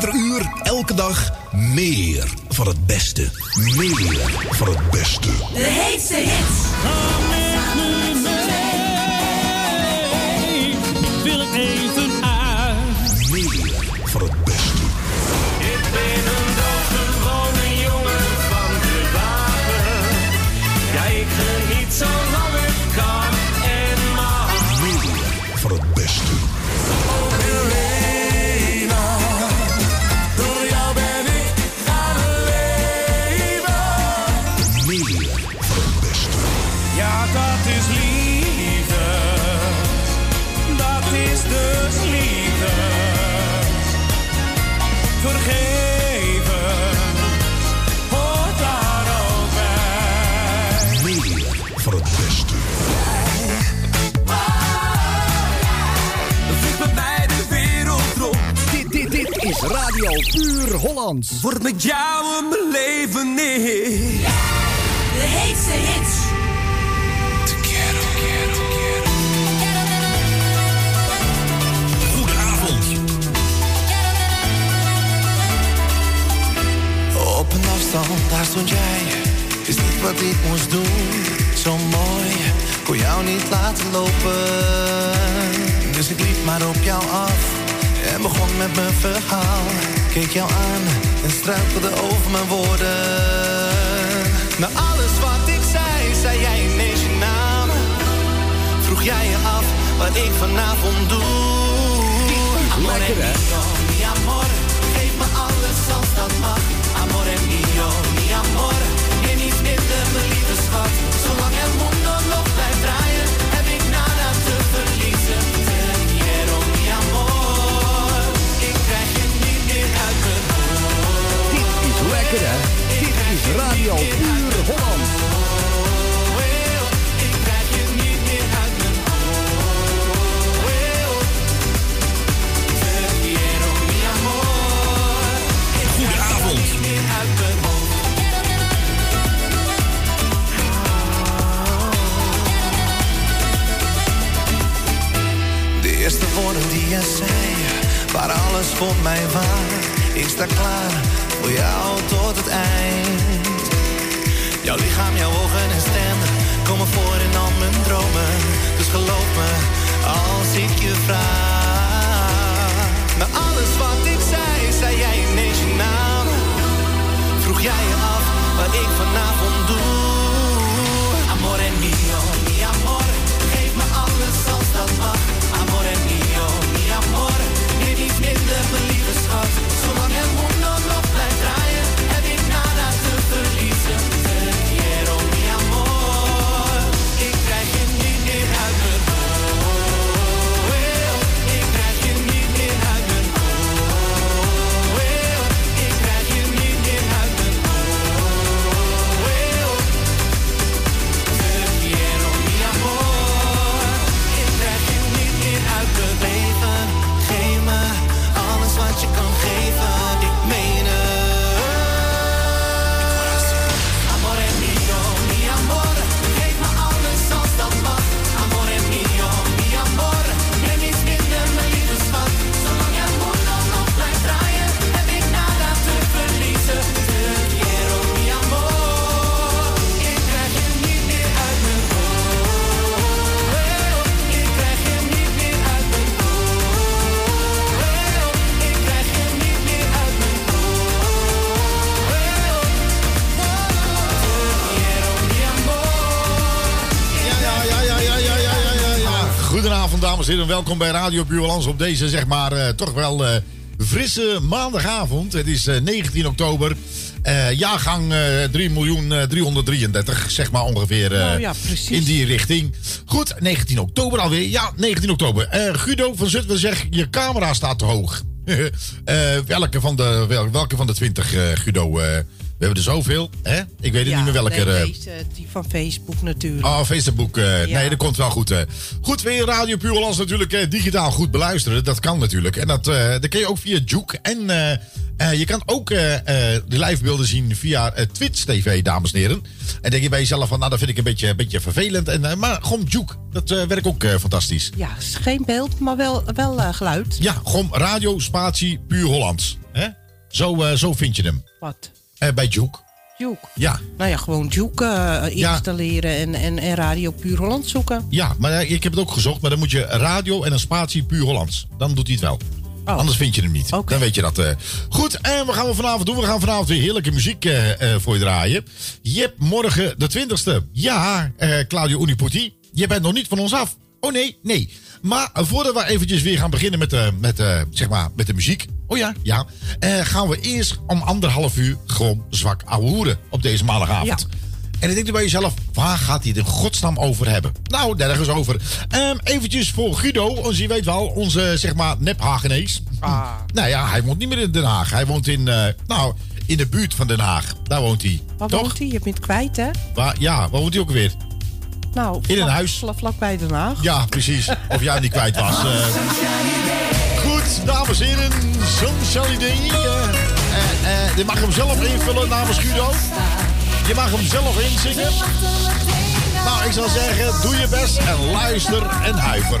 Ieder uur, elke dag, meer van het beste. Meer van het beste. De heetste hits. Radio Puur Hollands. Word met jou in mijn leven neer. De heetste hits. Goedenavond. Op een afstand, daar stond jij. Is niet wat ik moest doen. Zo mooi, kon jou niet laten lopen. Dus ik liep maar op jou af. En begon met mijn verhaal. Keek jou aan en struikelde over mijn woorden. Na alles wat ik zei, zei jij ineens je naam. Vroeg jij je af wat ik vanavond doe. lekker, hè? mio, mi amor, geef me alles als dat mag. Amore mio, quiero, mi amor, Goedenavond. De eerste woorden die je zei, waren alles voor mij waar. Ik sta klaar jou tot het eind. Jouw lichaam, jouw ogen en stem komen voor in al mijn dromen. Dus geloof me als ik je vraag. Na alles wat ik zei, zei jij ineens je naam. Vroeg jij je af wat ik vanavond doe. Amore mio, mi amor, geef me alles als dat mag. Amore mio, mi amor, niet minder, lieve En. Welkom bij Radio Buurlands op deze, zeg maar, eh, toch wel eh, frisse maandagavond. Het is eh, 19 oktober. Eh, jaargang eh 3 miljoen eh, 333, zeg maar ongeveer. Nou ja. In die richting. Goed, 19 oktober alweer. Ja, 19 oktober. Guido van Zutphen zegt, je camera staat te hoog. Welke, van de, wel- welke van de 20, eh, Guido? Eh, we hebben er zoveel, hè? Ik weet het niet meer welke. nee, eh, deze, die van Facebook natuurlijk. Oh, Facebook. eh, Ja. Nee, dat komt wel goed. eh. Goed, weer Radio Puurlands natuurlijk eh, digitaal goed beluisteren. Dat kan natuurlijk. En dat, eh, dat kun je ook via Juke en, eh, Eh, je kan ook eh, eh, de livebeelden zien via eh, Twitch TV, dames en heren. En denk je bij jezelf van, nou, dat vind ik een beetje, een beetje vervelend. En, eh, maar Gom Juke, dat eh, werkt ook eh, fantastisch. Ja, geen beeld, maar wel, wel eh, geluid. Ja, Gom Radio, spatie, puur Hollands. Hè? Zo, eh, zo vind je hem. Wat? Eh, bij Juke. Juke. Ja, Nou ja, gewoon Juke eh, Ja. installeren en, en, en Radio Puur Holland zoeken. ja, maar eh, ik heb het ook gezocht. Maar dan moet je radio en een spatie, puur Hollands. Dan doet hij het wel. Oh. Anders vind je hem niet. Dan weet je dat. Goed, en wat gaan we vanavond doen? We gaan vanavond weer heerlijke muziek voor je draaien. Je hebt morgen de 20ste. Ja, Claudio Uniputi. Je bent nog niet van ons af. Oh nee, nee. Maar eh, voordat we eventjes weer gaan beginnen met, de met, eh, zeg maar, met de muziek. Oh ja, ja. eh, gaan we eerst om anderhalf uur gewoon zwak ouwehoeren op deze maandagavond. Ja. En dan denk je bij jezelf, waar gaat hij het in godsnaam over hebben? Nou, nergens over. Ehm eventjes voor Guido, ons, je weet wel, onze zeg maar nep-Hagenees. Ah. Nou ja, hij woont niet meer in Den Haag. Hij woont in, eh, nou, in de buurt van Den Haag. Daar woont hij. Waar Toch? woont hij? Je bent kwijt, hè? Waar, ja, waar woont hij ook weer? Nou, In een huis. Vlak, vlakbij Den Haag. Ja, precies. Of jij niet kwijt was. eh. Goed, dames en heren. Sunshine Day. eh, eh, je mag hem zelf invullen namens Guido. Je mag hem zelf inzingen. Nou, ik zou zeggen, doe je best en luister en huiver.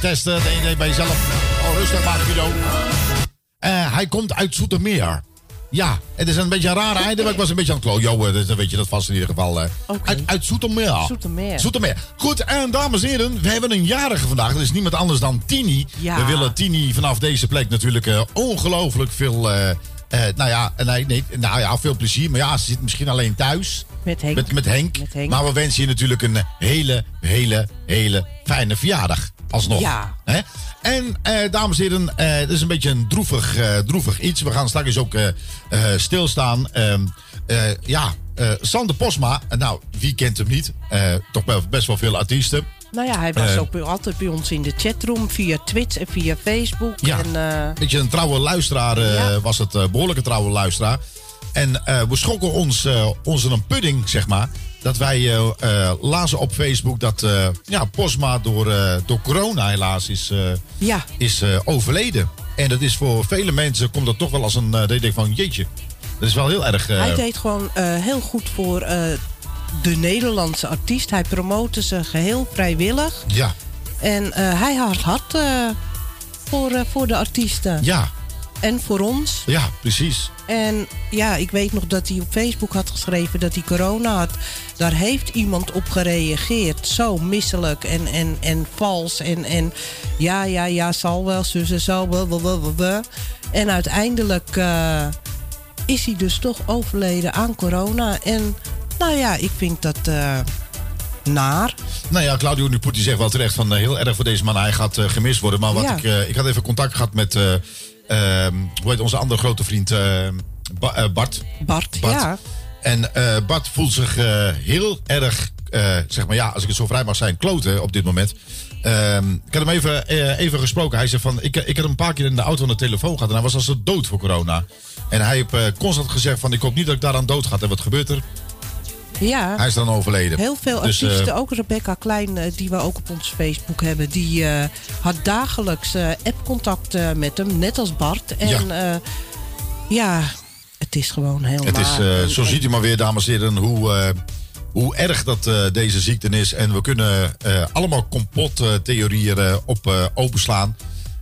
Testen. Denk je bij jezelf, oh rustig maar, Guido. Eh, hij komt uit Zoetermeer. Ja, het is een beetje een rare einde, maar ik was een beetje aan het klojoen. Dus dan weet je dat vast in ieder geval. eh, uit, uit Zoetermeer. Zoetermeer. Zoetermeer. Goed, en dames en heren, we hebben een jarige vandaag. Dat is niemand anders dan Tini. Ja. We willen Tini vanaf deze plek natuurlijk eh, ongelooflijk veel... eh, eh, nou ja, nee, nee, nou ja, veel plezier. Maar ja, ze zit misschien alleen thuis. Met Henk. Met, met Henk. Met Henk. Maar we wensen je natuurlijk een hele, hele, hele fijne verjaardag. Alsnog. Ja. Hè? En eh, dames en heren, eh het is een beetje een droevig, eh, droevig iets. We gaan straks ook eh, eh, stilstaan. Ehm, eh, ja, Sander Posma. nou, wie kent hem niet? Toch wel best wel veel artiesten. Nou ja, hij was ook altijd bij ons in de chatroom. Via Twitch en via Facebook. Ja. En, Beetje een trouwe luisteraar Ja. was het. eh, behoorlijke trouwe luisteraar. En we schrokken ons, ons een pudding, zeg maar. Dat wij eh, lazen op Facebook dat eh, ja, Posma door, door corona helaas is, ja, is overleden. En dat is voor vele mensen, komt dat toch wel als een... dat je denkt van, jeetje, dat is wel heel erg... hij deed gewoon heel goed voor de Nederlandse artiest. Hij promote ze geheel vrijwillig. Ja, En hij had hard voor, voor de artiesten. ja, En voor ons. ja, precies. En ja, ik weet nog dat hij op Facebook had geschreven dat hij corona had. Daar heeft iemand op gereageerd. Zo misselijk en, en, en vals. En, en ja, ja, ja, zal wel, zus en zo. blah. En uiteindelijk eh, is hij dus toch overleden aan corona. En nou ja, ik vind dat eh, naar. Nou ja, Claudio Nuputi zegt wel terecht van eh, heel erg voor deze man. Hij gaat gemist worden. Maar wat Ja. ik, ik had even contact gehad met, hoe heet onze andere grote vriend, eh, Ba- eh, Bart. Bart, Bart. ja. En eh, Bart voelt zich eh, heel erg, zeg maar ja, als ik het zo vrij mag zijn, kloten op dit moment. Ehm, ik had hem even, even gesproken. Hij zei van, ik, ik had hem een paar keer in de auto aan de telefoon gehad. En hij was als dood voor corona. En hij heeft constant gezegd van, ik hoop niet dat ik daaraan dood ga. En wat gebeurt er? Ja. Hij is dan overleden. Heel veel Dus, eh, artiesten, ook Rebecca Klein, eh, die we ook op ons Facebook hebben, die eh, had dagelijks appcontact met hem, net als Bart. En ja, ja het is gewoon heel Het is, En- zo en- ziet u maar weer, dames en heren, hoe, hoe erg dat deze ziekte is. En we kunnen allemaal complottheorieën eh, op openslaan.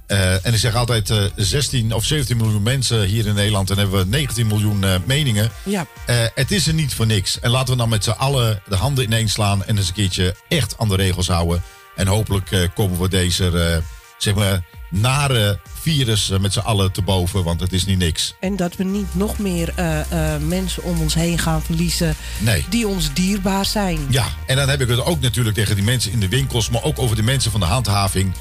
Eh, en ik zeg altijd eh, 16 of 17 miljoen mensen hier in Nederland. En hebben we 19 miljoen eh, meningen. Ja, Eh, het is er niet voor niks. En laten we dan met z'n allen de handen ineens slaan. En eens een keertje echt aan de regels houden. En hopelijk eh, komen we deze, eh, zeg maar, nare virus eh, met z'n allen te boven. Want het is niet niks. en dat we niet nog meer eh, eh, mensen om ons heen gaan verliezen Nee. die ons dierbaar zijn. Ja, en dan heb ik het ook natuurlijk tegen die mensen in de winkels, maar ook over de mensen van de handhaving.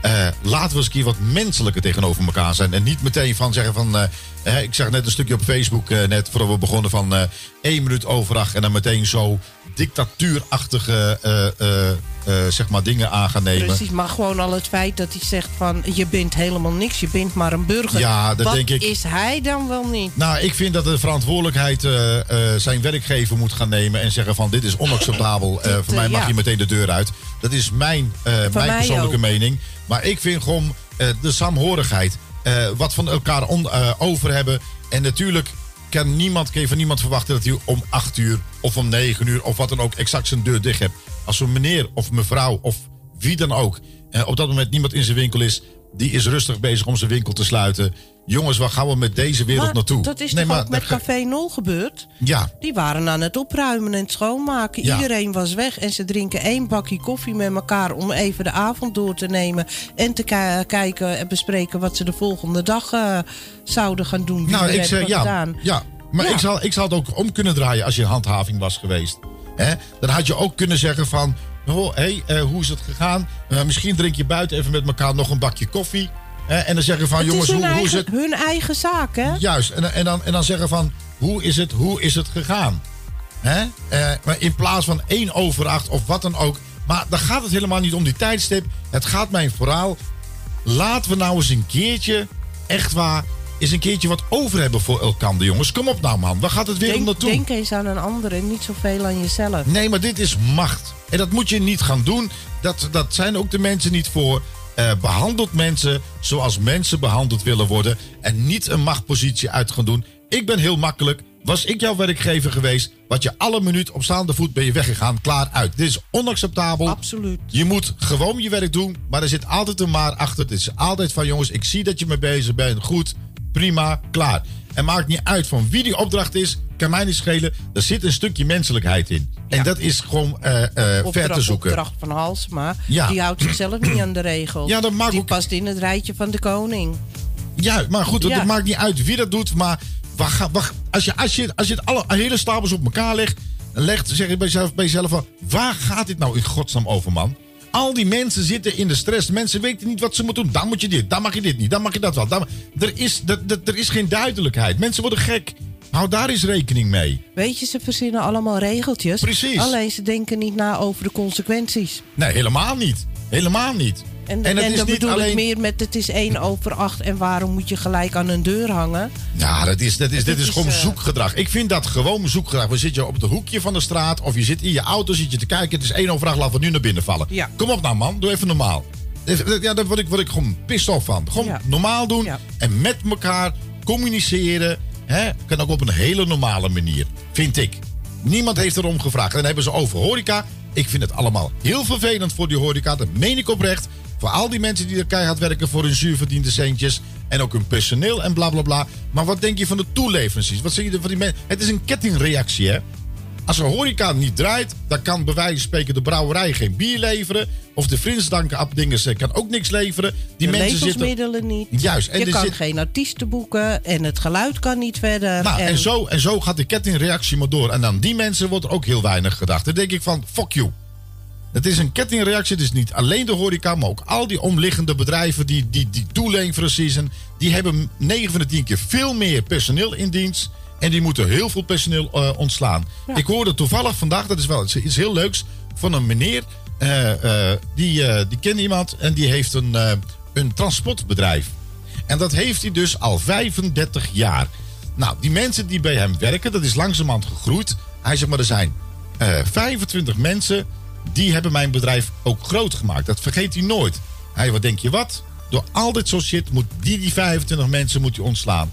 Eh, laten we eens een keer wat menselijker tegenover elkaar zijn. En niet meteen van zeggen van. eh, ik zag net een stukje op Facebook, eh, net voordat we begonnen, van één minuut over acht. En dan meteen zo dictatuurachtige eh, eh, eh, zeg maar dingen aan gaan nemen. Precies, maar gewoon al het feit dat hij zegt van je bent helemaal niks, je bent maar een burger. Ja, dat Wat denk ik. is hij dan wel niet? Nou, ik vind dat de verantwoordelijkheid zijn werkgever moet gaan nemen en zeggen van dit is onacceptabel. Dit, voor mij mag ja. je meteen de deur uit. Dat is mijn, mijn mij persoonlijke ook. mening. Maar ik vind gewoon de saamhorigheid. wat van elkaar on- over hebben. En natuurlijk kan niemand, kan je van niemand verwachten dat hij om 8 uur of om 9 uur of wat dan ook exact zijn deur dicht hebt. Als zo'n meneer of mevrouw of wie dan ook eh, op dat moment niemand in zijn winkel is, die is rustig bezig om zijn winkel te sluiten. Jongens, waar gaan we met deze wereld Maar naartoe? dat is Nee, toch maar ook met Café Nol gebeurd? Ja, Die waren aan het opruimen en het schoonmaken. Ja. Iedereen was weg en ze drinken één bakje koffie met elkaar om even de avond door te nemen. En te ki- kijken en bespreken wat ze de volgende dag eh, zouden gaan doen. Nou, ik zeg ja. gedaan. ja. Maar Ja. Ik, zal, ik zal het ook om kunnen draaien als je handhaving was geweest. Dan had je ook kunnen zeggen van... Hey, eh, hoe is het gegaan? Eh, misschien drink je buiten even met elkaar nog een bakje koffie. Hè? En dan zeggen van, Het jongens, is hoe, hoe is het? hun eigen zaak, hè? Juist, en, en, dan, en dan zeggen van, hoe is het, hoe is het gegaan? Hè? Eh, maar in plaats van één over acht of wat dan ook. Maar dan gaat het helemaal niet om die tijdstip. Het gaat mij vooral, laten we nou eens een keertje, echt waar, eens een keertje wat over hebben voor elkaar, jongens. Kom op nou man, waar gaat het weer om Denk, naartoe? denk eens aan een ander en niet zoveel aan jezelf. Nee, maar dit is macht. En dat moet je niet gaan doen. Dat, dat zijn ook de mensen niet voor. Eh behandelt mensen zoals mensen behandeld willen worden. En niet een machtpositie uit gaan doen. Ik ben heel makkelijk. Was ik jouw werkgever geweest, wat je alle minuut op staande voet ben je weggegaan, klaar uit. Dit is onacceptabel. Absoluut. Je moet gewoon je werk doen, maar er zit altijd een maar achter. Het is altijd van jongens, ik zie dat je mee bezig bent. Goed, prima, klaar. En maakt niet uit van wie die opdracht is, kan mij niet schelen. Er zit een stukje menselijkheid in. En Ja. dat is gewoon eh, eh, ver Opdracht, te zoeken. opdracht van Halsema. Ja. Die houdt zichzelf niet aan de regels. Ja, dat maakt die ook- past in het rijtje van de koning. Ja, maar goed, het Ja. maakt niet uit wie dat doet. Maar wacht, ga- wacht, als, je, als, je, als je het alle hele stapels op elkaar legt, legt zeg je bij jezelf, bij jezelf van, waar gaat dit nou in godsnaam over, man? Al die mensen zitten in de stress. Mensen weten niet wat ze moeten doen. Dan moet je dit, dan mag je dit niet, dan mag je dat wel. Dan, er, is, er, er, er is geen duidelijkheid. Mensen worden gek. Hou daar eens rekening mee. Weet je, ze verzinnen allemaal regeltjes. Precies. Alleen ze denken niet na over de consequenties. Nee, helemaal niet. Helemaal niet. En, en, niet bedoel alleen- ik meer met het is 1 over 8 en waarom moet je gelijk aan een deur hangen? Ja, dat is, dat is, dit Dit is gewoon eh, zoekgedrag. Ik vind dat gewoon zoekgedrag. We zitten op het hoekje van de straat of je zit in je auto, zit je te kijken. Het is één overdag, laten we nu naar binnen vallen. Ja. Kom op nou man, doe even normaal. Ja, daar word ik, word ik gewoon pissed off van. Gewoon Ja. normaal doen Ja. en met elkaar communiceren. Hè, kan ook op een hele normale manier, vind ik. Niemand heeft erom gevraagd. En dan hebben ze over horeca. Ik vind het allemaal heel vervelend voor die horeca. Dat meen ik oprecht. Voor al die mensen die er keihard werken voor hun zuurverdiende centjes. En ook hun personeel en bla bla bla. Maar wat denk je van de toeleveranciers? Wat zeg je van die mensen? Het is een kettingreactie, hè? Als een horeca niet draait, dan kan bij wijze van spreken de brouwerij geen bier leveren. Of de frisdrankenafdingers eh, kan ook niks leveren. Die de mensen zitten. levensmiddelen niet. Juist, en je kan zit- geen artiesten boeken en het geluid kan niet verder. Nou, en, zo, en zo gaat de kettingreactie maar door. En aan die mensen wordt er ook heel weinig gedacht. Dan denk ik van, fuck you. Het is een kettingreactie. Het is niet alleen de horeca, maar ook al die omliggende bedrijven die, die, die toeleveranciers zijn. Die hebben 9 van de 10 keer veel meer personeel in dienst. En die moeten heel veel personeel eh, ontslaan. Ik hoorde toevallig vandaag, dat is wel iets, heel leuks, van een meneer. eh, eh, die, die kent iemand en die heeft een, een transportbedrijf. En dat heeft hij dus al 35 jaar. Nou, die mensen die bij hem werken, dat is langzamerhand gegroeid. Hij zegt maar, er zijn eh 25 mensen die hebben mijn bedrijf ook groot gemaakt. Dat vergeet hij nooit. Hij, wat denk je wat? Door al dit soort shit moet die, die 25 mensen moet je ontslaan.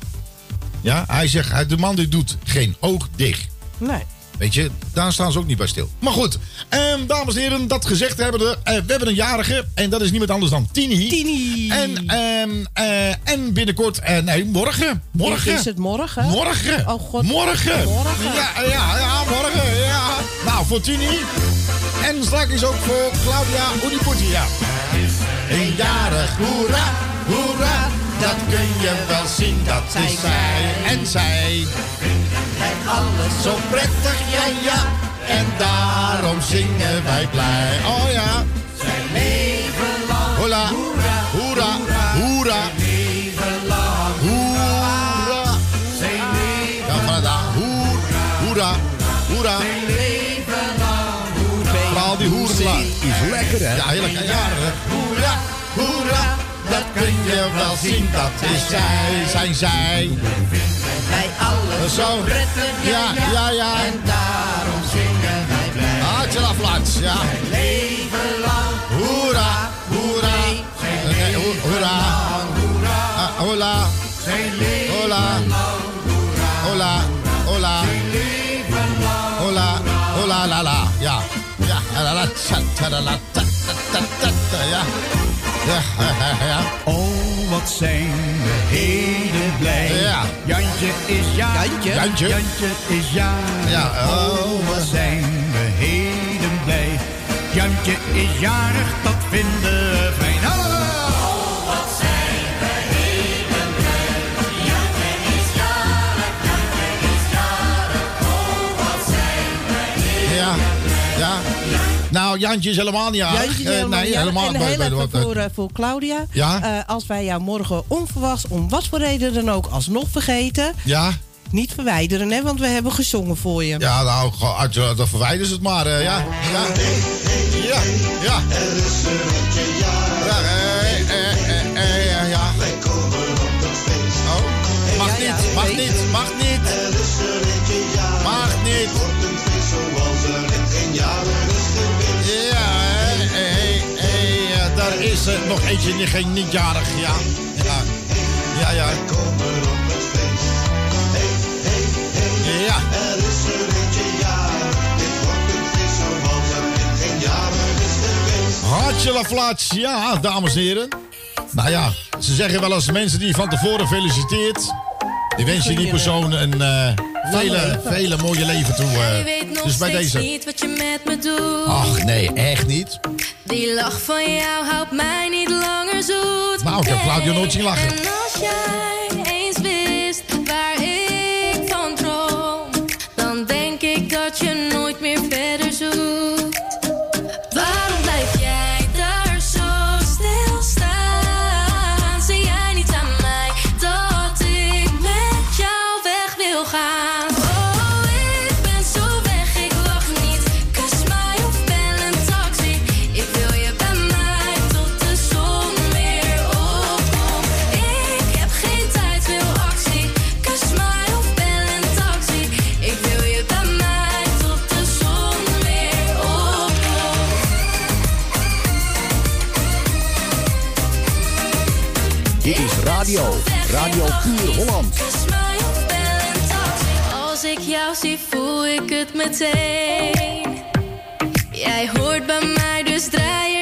Ja, hij zegt, hij- de man die doet geen oog dicht. Nee. Weet je, daar staan ze ook niet bij stil. Maar goed, ehm, dames en heren, dat gezegd hebben we. eh, we hebben een jarige. En dat is niemand anders dan Tini. Tini. En, ehm, eh, en binnenkort, eh, nee, morgen. Morgen. Is het morgen? Morgen. Oh, god. Morgen. Morgen. Ja, ja, ja, morgen. Ja. Nou, voor Tini. En straks ook voor Claudia Oedipoetie, ja. Een jarig, hoera, hoera. Dat kun je wel zien, dat is zij. En zij. Alles zo prettig, ja, ja. En daarom zingen wij blij. Oh ja. Zijn leven lang. Hoera, hoera, hoera. Hè? Ja, heerlijk. Ja, hoera, hoera. Dat kun je wel zien, dat is zij, zijn zij. Bij alles Zo. prettig, Ja, ja, ja. En daarom zingen wij blij. Hartje la flats, ja. Leven lang, Hoera, hoera. Nee, ho- hoera. Ah, Hola. Hola. Hola. Hola. Hola. Hola la la. Ja. Ja. La la tsa, ta, la, la, Ja. Ja. ja, ja. Oh, wat zijn we heden blij. Ja. Jantje is jarig. Jantje? Jantje. Jantje is jarig. Ja, oh, wat zijn we heden blij. Jantje is jarig, dat vinden we fijn. Hallo! Ja. Ja. Nou, Jantje is helemaal niet jarig. Jantje is Eh, helemaal nee, niet helemaal En heel even voor, eh, voor Claudia. Ja? Eh, als wij jou morgen onverwachts, om wat voor reden dan ook, alsnog vergeten. Ja. Niet verwijderen, hè, want we hebben gezongen voor je. Ja, nou, dan verwijderen ze het maar. ja. Ja. Ja. Ja. Er is een Ja. Wij komen op het feest. Mag niet, mag niet, mag niet. Mag niet. nog eentje die ging niet jarig. Ja, ja, ja. ja. Ja. Dit wordt is. Hartje laflaats, ja, dames en heren. Nou ja, ze zeggen wel als mensen die je van tevoren feliciteert... die wens je die persoon een vele, vele mooie leven toe. Uh, dus bij deze. niet wat je met me doet. Ach nee, echt niet. Die lach van jou houdt mij niet langer zoet. Nou, ik heb Claudio nooit zien lachen. En als jij Puur Holland. Als ik jou zie, voel ik het meteen. Jij hoort bij mij, dus draai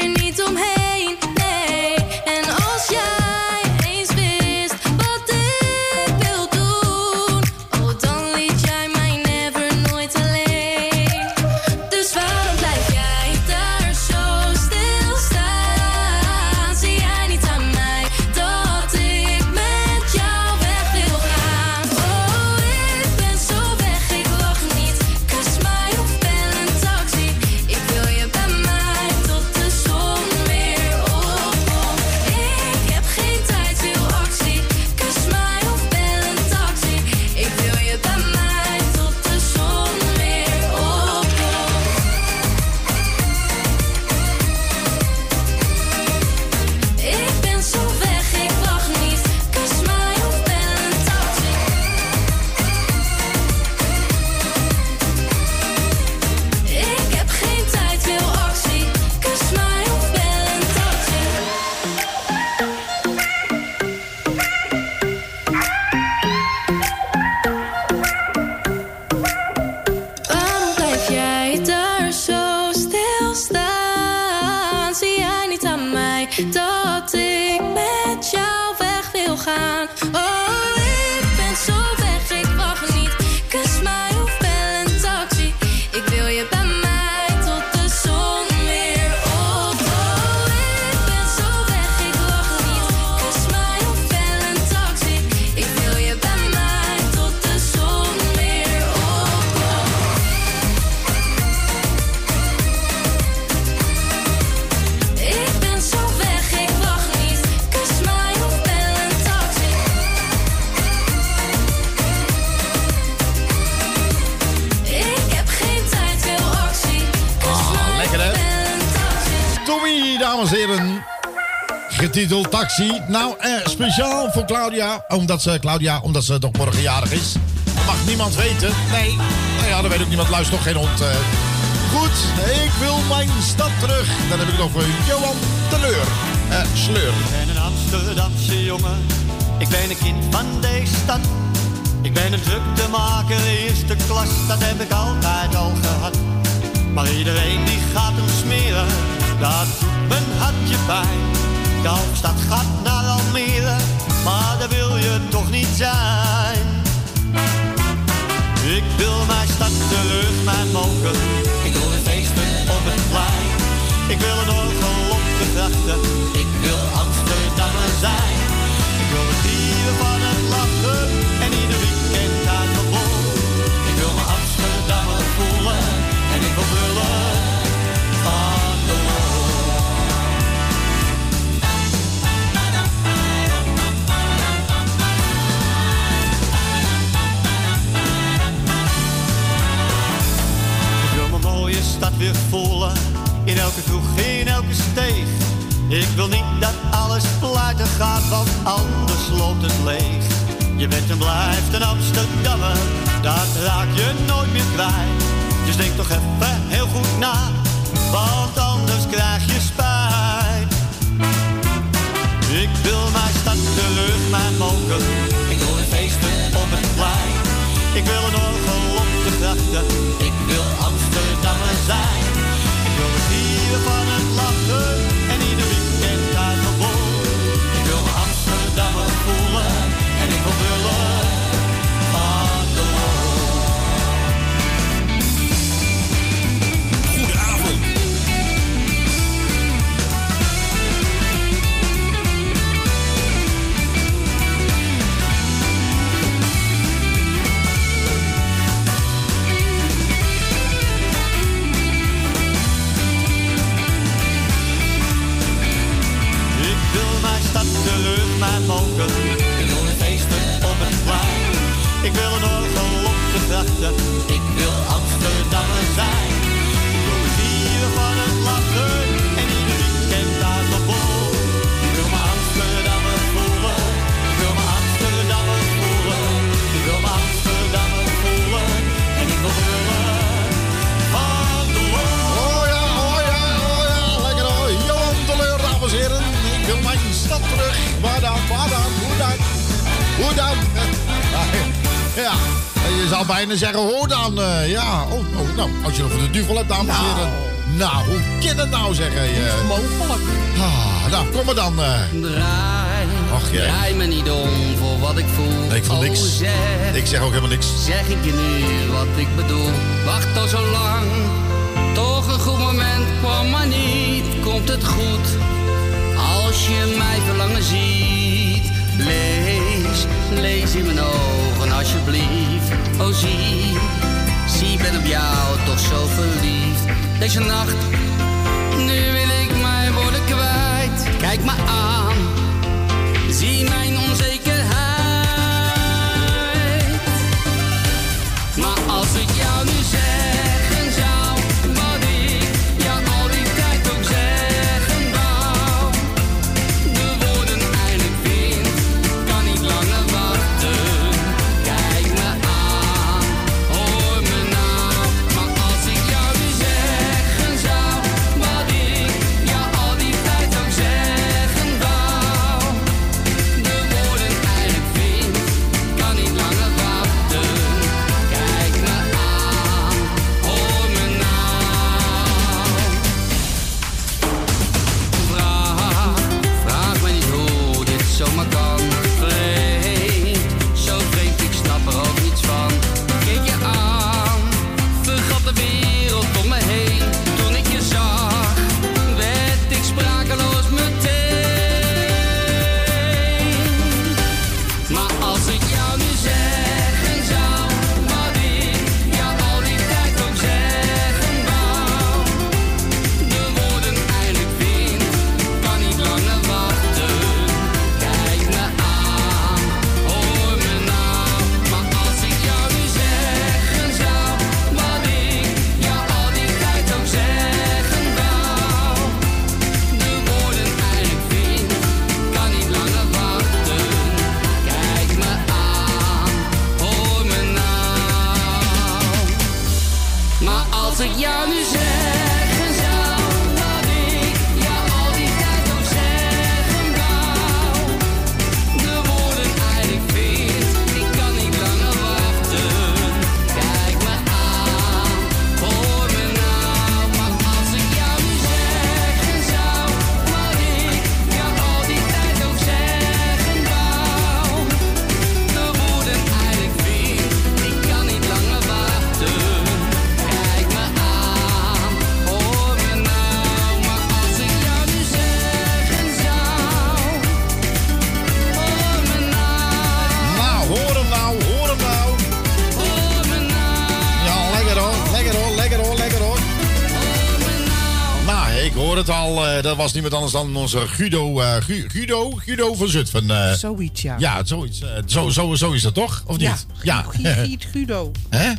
voor Claudia. Omdat ze, Claudia, omdat ze toch morgen jarig is. Dat mag niemand weten. Nee. Nou ja, dat weet ook niemand. Luister toch geen hond. eh. Goed, ik wil mijn stad terug. Dan heb ik nog voor Johan Teleur. Eh, sleur. Ik ben een Amsterdamse jongen. Ik ben een kind van deze stad. Ik ben een druktemaker, eerste klas. Dat heb ik altijd al gehad. Maar iedereen die gaat hem smeren. Dat doet mijn hartje pijn. De hoofdstad gaat naar Almere. Maar daar wil je toch niet zijn. Ik wil mijn stad terug, mijn mogen. Ik wil een feesten op het plein. Ik wil een orgel op de grachten. Ik wil Amsterdammer zijn. Ik wil het dieren van In elke kroeg, in elke steeg. Ik wil niet dat alles pleiten gaat, want anders loopt het leeg. Je bent en blijft een Amsterdammer, dat raak je nooit meer kwijt. Dus denk toch even heel goed na, als je voor de duvel hebt, dames en heren. Nou, hoe kan het nou zeggen? eh? Mogelijk. Ah, nou, kom maar dan. eh. Draai, Ach, jij. draai me niet om voor wat ik voel. Nee, ik voel Oh, niks. zeg, Ik zeg ook helemaal niks. zeg ik je nu wat ik bedoel. Wacht al zo lang, toch een goed moment kwam maar niet. Komt het goed, als je mij verlangen ziet. Lees, lees in mijn ogen alsjeblieft. Oh zie, ben op jou toch zo verliefd. Deze nacht, nu wil ik mijn woorden kwijt. Kijk me aan, zie mijn onzekerheid. Dat was niemand anders dan onze Guido, Gu- Guido, Guido van Zutphen. eh. Zoiets, ja. ja, zoiets. eh, zo, zo, zo is dat toch? Of niet? Ja. Giet Guido. Hè?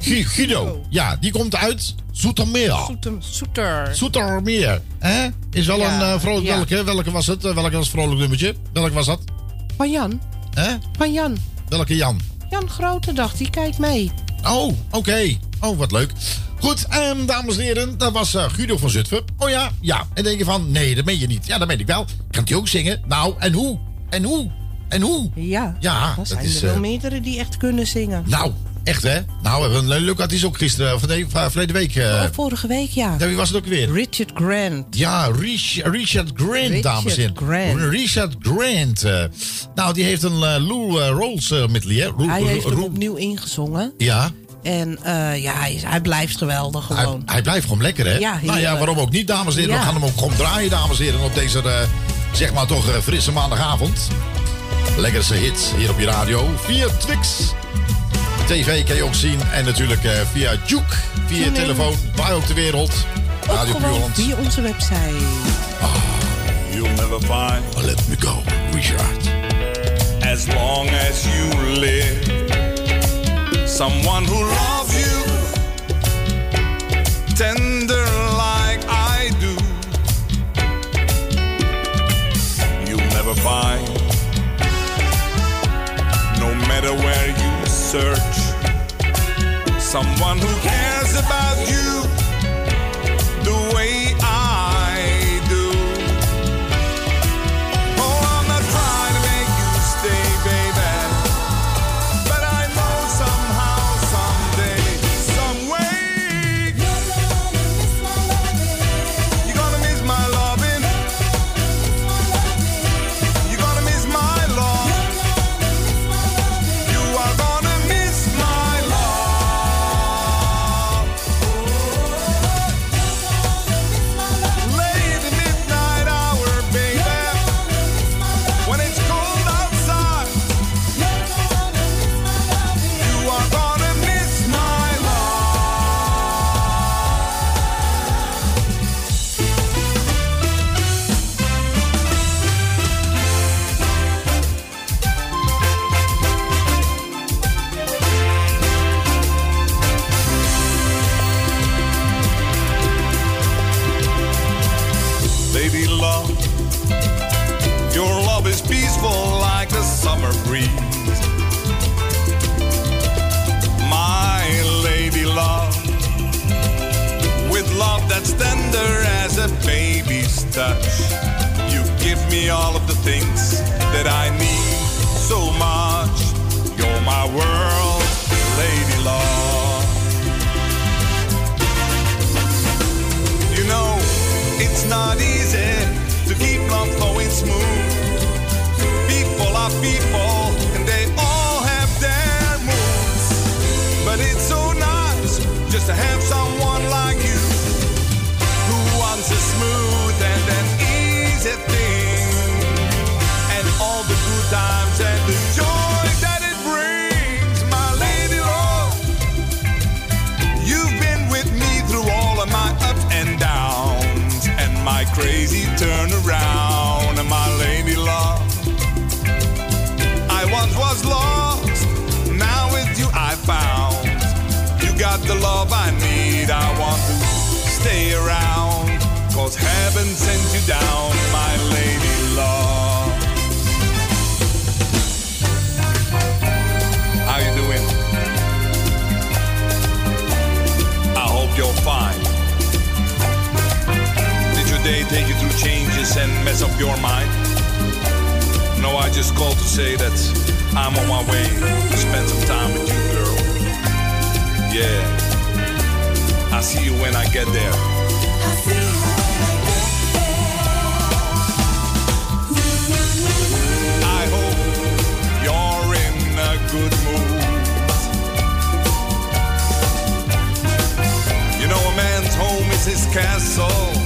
Gu- Guido. Ja, die komt uit Zoetermeer. Soeter. Zoetermeer. Hè? Is wel Ja, een vrolijk... ja. Welke, welke was het? Welke was het vrolijk nummertje? Welke was dat? Van Jan. Hè? Van Jan. Welke Jan? Jan Grote dacht, die kijkt mee. Oh, oké. Oh, wat leuk. Goed, ehm, dames en heren, dat was eh, Guido van Zutphen. Oh ja, ja. En denk je van, nee, dat meen je niet. Ja, dat meen ik wel. Kan hij ook zingen? Nou, en hoe? En hoe? En hoe? Ja, Ja, dat zijn is... er wel eh, meerdere die echt kunnen zingen. nou, echt hè? Nou, we hebben een leuk artiest ook gisteren, of nee, verleden week. eh Oh, vorige week, ja. ja, wie was het ook weer? Richard Grant. Ja, Rich- Richard Grant, Richard dames en heren. Grant. Richard Grant. nou, die heeft een Lou Rolls medley, hè? Lou- Hij heeft hem opnieuw ingezongen. Ja, En eh, ja, hij, hij blijft geweldig hij, gewoon. hij blijft gewoon lekker, hè? Ja, nou ja, waarom ook niet, dames en heren? Ja. We gaan hem ook gewoon draaien, dames en heren, op deze, eh, zeg maar toch, eh, frisse maandagavond. Lekkerste hit hier op je radio. Via Twix. TV kan je ook zien. En natuurlijk eh, via Juke. Via telefoon. Waar ook ter wereld. Ook Radio Puurland. via onze website. You'll never find Let me go, Richard. as long as you live someone who loves you. Tender like I do. You'll never find, no matter where you search, someone who cares about you be loved. Your love is peaceful like a summer breeze. My lady love, with love that's tender as a baby's touch. You give me all of the things that I need so much. You're my world, lady love. You know, it's not easy people and they all have their moods. But it's so nice just to have someone like you. cause heaven sent you down, my lady love. How you doing? I hope you're fine. Did your day take you through changes and mess up your mind? No, I just called to say that I'm on my way to spend some time with you, girl. Yeah. I'll see you when I get there. his castle.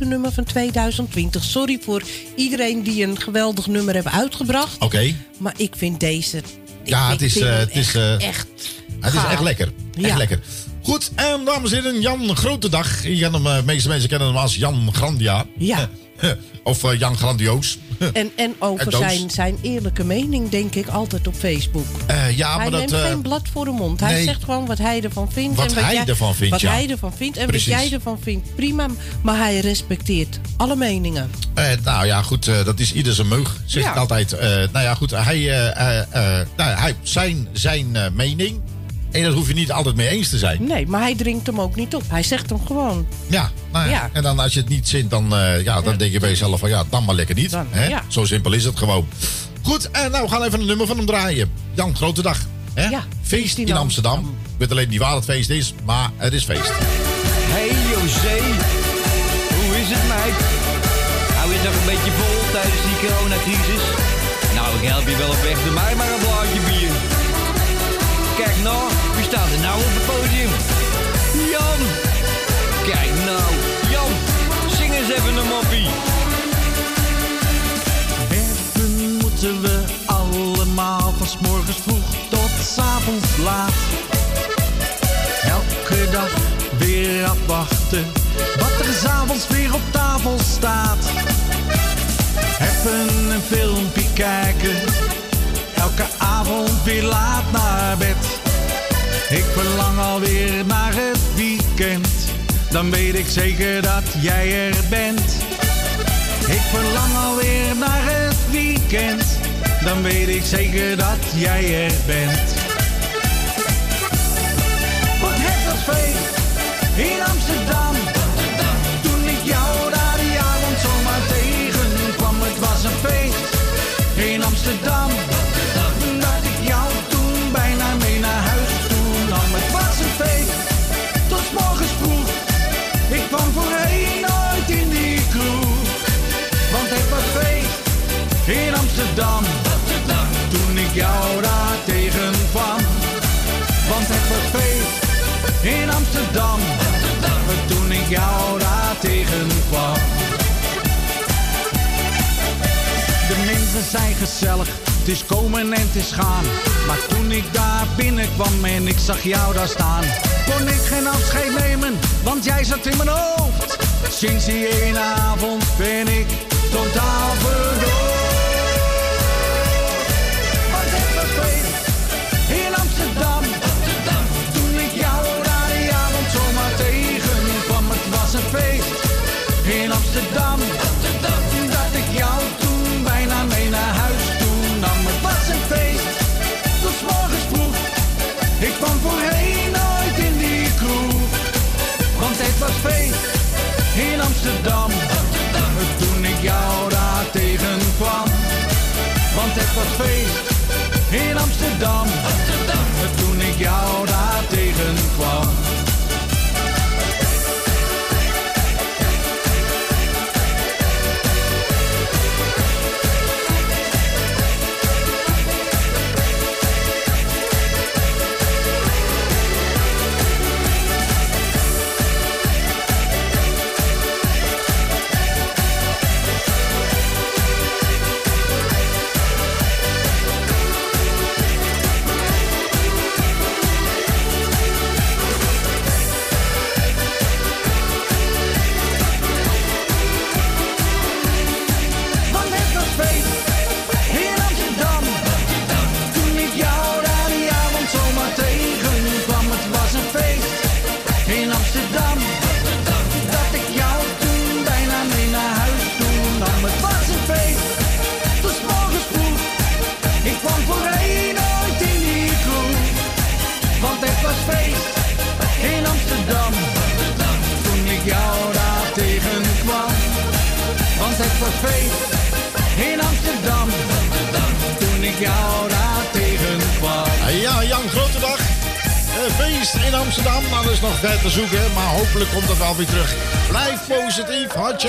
eh, nummer van 2020. Sorry voor iedereen die een geweldig nummer heeft uitgebracht. Oké. Maar ik vind deze. Ja, het is, eh, het is, echt, eh, echt Het is echt lekker. Echt Ja. lekker. Goed, en dames en heren, Jan Grote Dag. Je kent hem, eh, de meeste mensen kennen hem als Jan Grandia. Ja. of eh, Jan Grandioos. En, en over En zijn, zijn eerlijke mening, denk ik, altijd op Facebook. Eh, ja, hij maar dat... neemt eh, geen blad voor de mond. Hij nee. zegt gewoon wat hij ervan vindt. Wat en hij jij- ervan vindt, Wat ja. hij ervan vindt en Precies. wat jij ervan vindt. Prima, maar hij respecteert alle meningen. Eh, nou ja, goed, eh, dat is ieder zijn meug, zeg Ja. ik altijd. Eh, nou ja, goed, hij, eh, eh, eh, nou, hij zijn, zijn eh, mening. En dat hoef je niet altijd mee eens te zijn. Nee, maar hij dringt hem ook niet op. Hij zegt hem gewoon. Ja, nou ja. Ja. En dan als je het niet zint, dan, eh, ja, dan denk je bij jezelf van ja, dan maar lekker niet. hè? ja. Zo simpel is het gewoon. Goed, en nou we gaan even een nummer van hem draaien. Jan, grote dag. Hè? Ja, feest in Amsterdam. Ik weet alleen niet waar het feest is, maar het is feest. Hey José, hoe is het meid? Hou je nog een beetje vol tijdens die coronacrisis? Nou, ik help je wel op weg. Doe mij maar een blaadje bier. Kijk nou, wie staat er nou op het podium? Jan! Kijk nou, Jan, zing eens even een moppie. Werken moeten we allemaal van morgens vroeg tot 's avonds laat. Elke dag weer afwachten wat er 's avonds weer op tafel staat. Even een filmpje kijken, elke avond weer laat naar bed. Ik verlang alweer naar het weekend, dan weet ik zeker dat jij er bent. Ik verlang alweer naar het weekend, dan weet ik zeker dat jij er bent. Toen ik jou daar tegenkwam. Want het was feest in Amsterdam. Toen ik jou daar tegenkwam. De mensen zijn gezellig. Het is komen en het is gaan. Maar toen ik daar binnenkwam en ik zag jou daar staan, kon ik geen afscheid nemen, want jij zat in mijn hoofd. Sinds die ene avond ben ik totaal verdoofd. Amsterdam. Toen ik jou daar tegenkwam. Want het was feest in Amsterdam. Toen ik jou daar tegenkwam. Ja, Jan, grote dag. Eh, feest in Amsterdam. Nou, dat is nog ver te zoeken, maar hopelijk komt dat wel weer terug. Blijf positief, Hatje.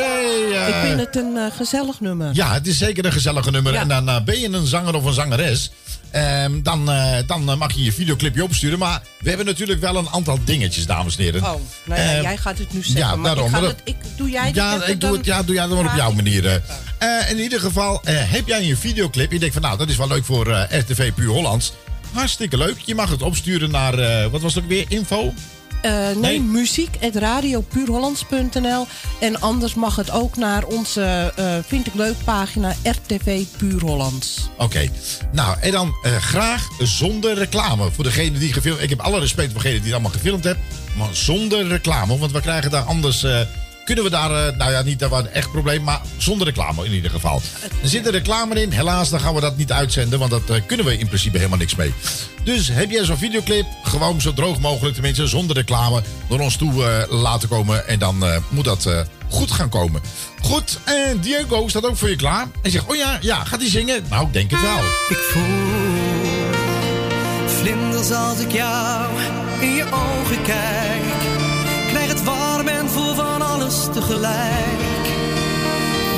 Ik vind het een eh, gezellig nummer. Ja, het is zeker een gezellige nummer. Ja. En dan eh, ben je een zanger of een zangeres. ehm, dan, dan mag je je videoclipje opsturen. Maar we hebben natuurlijk wel een aantal dingetjes, dames en heren. Oh, nou ja, Ehm, jij gaat het nu zeggen. ja, maar daarom, ik het, ik, doe jij ja, ik doe dan? het, ja, doe jij het maar op jouw manier. in ieder geval, heb jij een videoclip? Je denkt van, nou, dat is wel leuk voor RTV Puur Hollands. Hartstikke leuk. Je mag het opsturen naar, eh, wat was het ook weer, info? Eh, nee, Nee. muziek radiopuurhollands.nl En anders mag het ook naar onze, eh, vind ik leuk, pagina RTV Puur Hollands. Oké. Nou, en dan graag zonder reclame. Voor degene die gefilmd... Ik heb alle respect voor degene die het allemaal gefilmd heeft. Maar zonder reclame. Want we krijgen daar anders... kunnen we daar... eh, nou ja, niet dat was een echt probleem. Maar zonder reclame in ieder geval. Er zit een reclame in. Helaas, dan gaan we dat niet uitzenden. Want dat eh, kunnen we in principe helemaal niks mee. Dus heb jij zo'n videoclip... Gewoon zo droog mogelijk. Tenminste, zonder reclame. Door ons toe eh, laten komen. En dan moet dat... Goed gaan komen. Goed, en Diego staat ook voor je klaar. En zegt, oh ja, ja, gaat hij zingen? Nou, ik denk het wel. Ik voel vlinders als ik jou in je ogen kijk. Voel van alles tegelijk.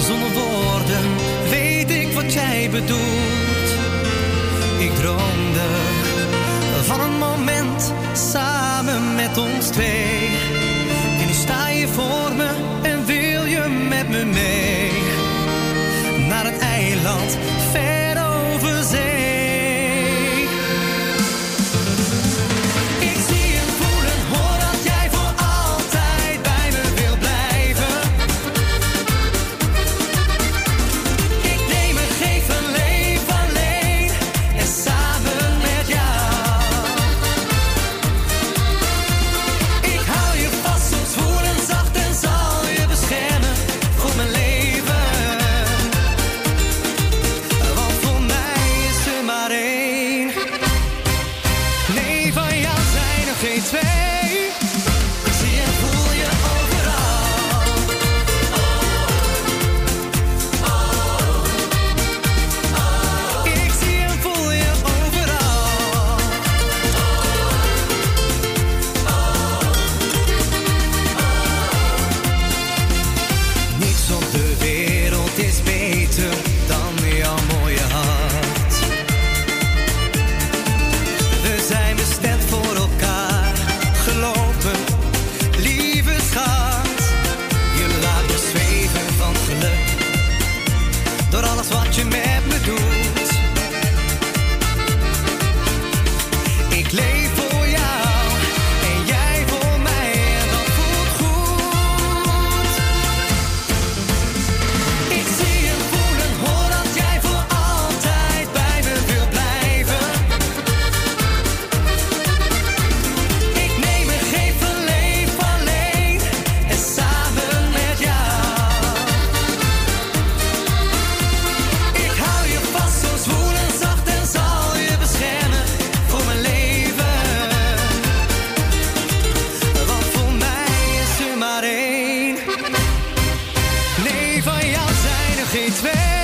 Zonder woorden weet ik wat jij bedoelt. Ik droomde van een moment samen met ons twee. En nu sta je voor me twee.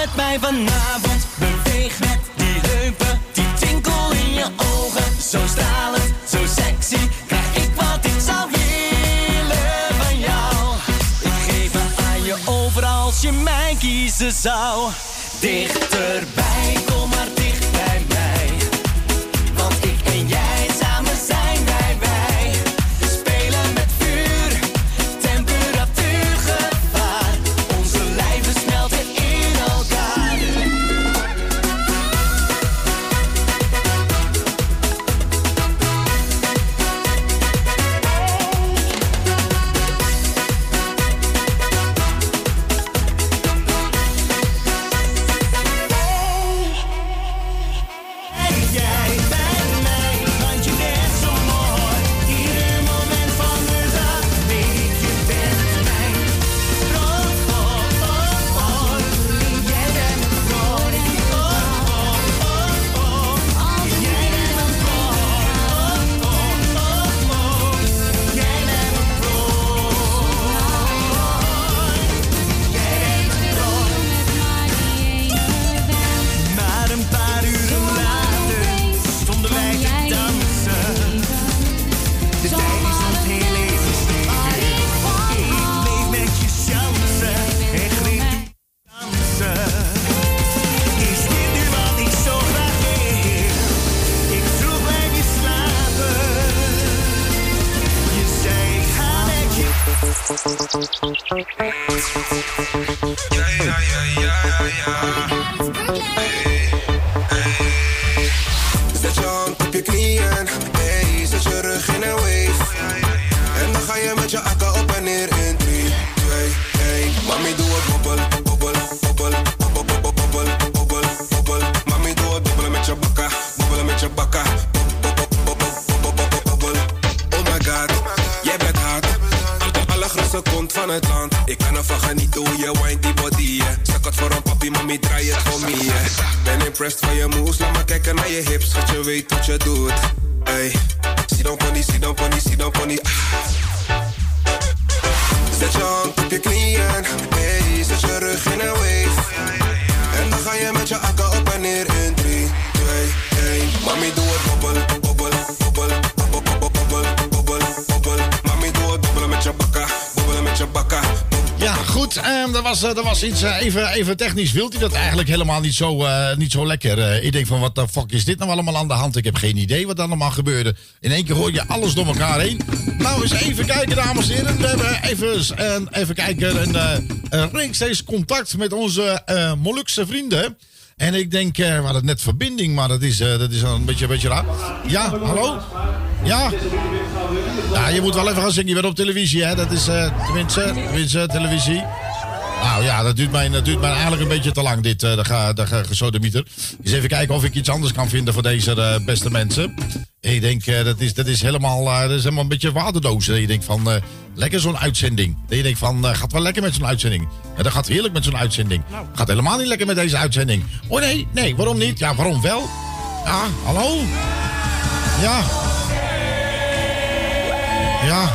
met mij vanavond. Beweeg met die heupen, die twinkel in je ogen. Zo stralend, zo sexy, krijg ik wat ik zou willen van jou. Ik geef me aan je over als je mij kiezen zou. Dichterbij, kom maar dicht. even technisch wilt hij dat eigenlijk helemaal niet zo, eh, niet zo lekker. Eh, ik denk van, wat de fuck is dit nou allemaal aan de hand? Ik heb geen idee wat er allemaal gebeurde. In één keer hoor je alles door elkaar heen. Nou, eens even kijken, dames en heren. We hebben even, en even kijken, en eh, een rechtstreeks contact met onze Molukse vrienden. En ik denk, we hadden net verbinding, maar dat is, dat is een, beetje, een beetje raar. Ja, hallo? Ja? Ja, je moet wel even gaan zingen. Je bent op televisie, hè? Dat is tenminste, tenminste televisie. Nou ja, dat duurt mij, dat duurt mij eigenlijk een beetje te lang, dit, eh de, ga, de ge- gesodemieter. Eens even kijken of ik iets anders kan vinden voor deze eh, beste mensen. Ik denk, eh, dat, is, dat, is helemaal, eh, dat is helemaal een beetje waardeloos. Dat je denkt van, lekker zo'n uitzending. Dat je denkt van, gaat wel lekker met zo'n uitzending. Ja, dat gaat heerlijk met zo'n uitzending. Gaat helemaal niet lekker met deze uitzending. Oh nee, nee, waarom niet? Ja, waarom wel? Ja, hallo? Ja. Ja.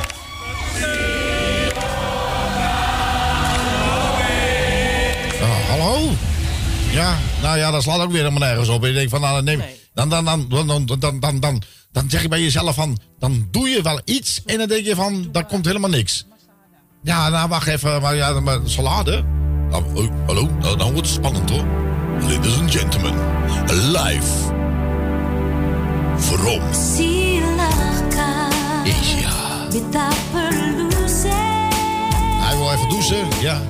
Ja, nou ja, dat slaat ook weer helemaal nergens op. Je denkt van, nou, dan, neem, dan, dan, dan, dan, dan, dan, dan, dan, dan zeg je bij jezelf van, dan doe je wel iets en dan denk je van, daar komt helemaal niks. Ja, nou wacht even, maar ja, maar salade? Nou, oh, hallo, nou, nou wordt het spannend hoor. Ladies and gentlemen, live from Asia. Share Hij wil even douchen, ja.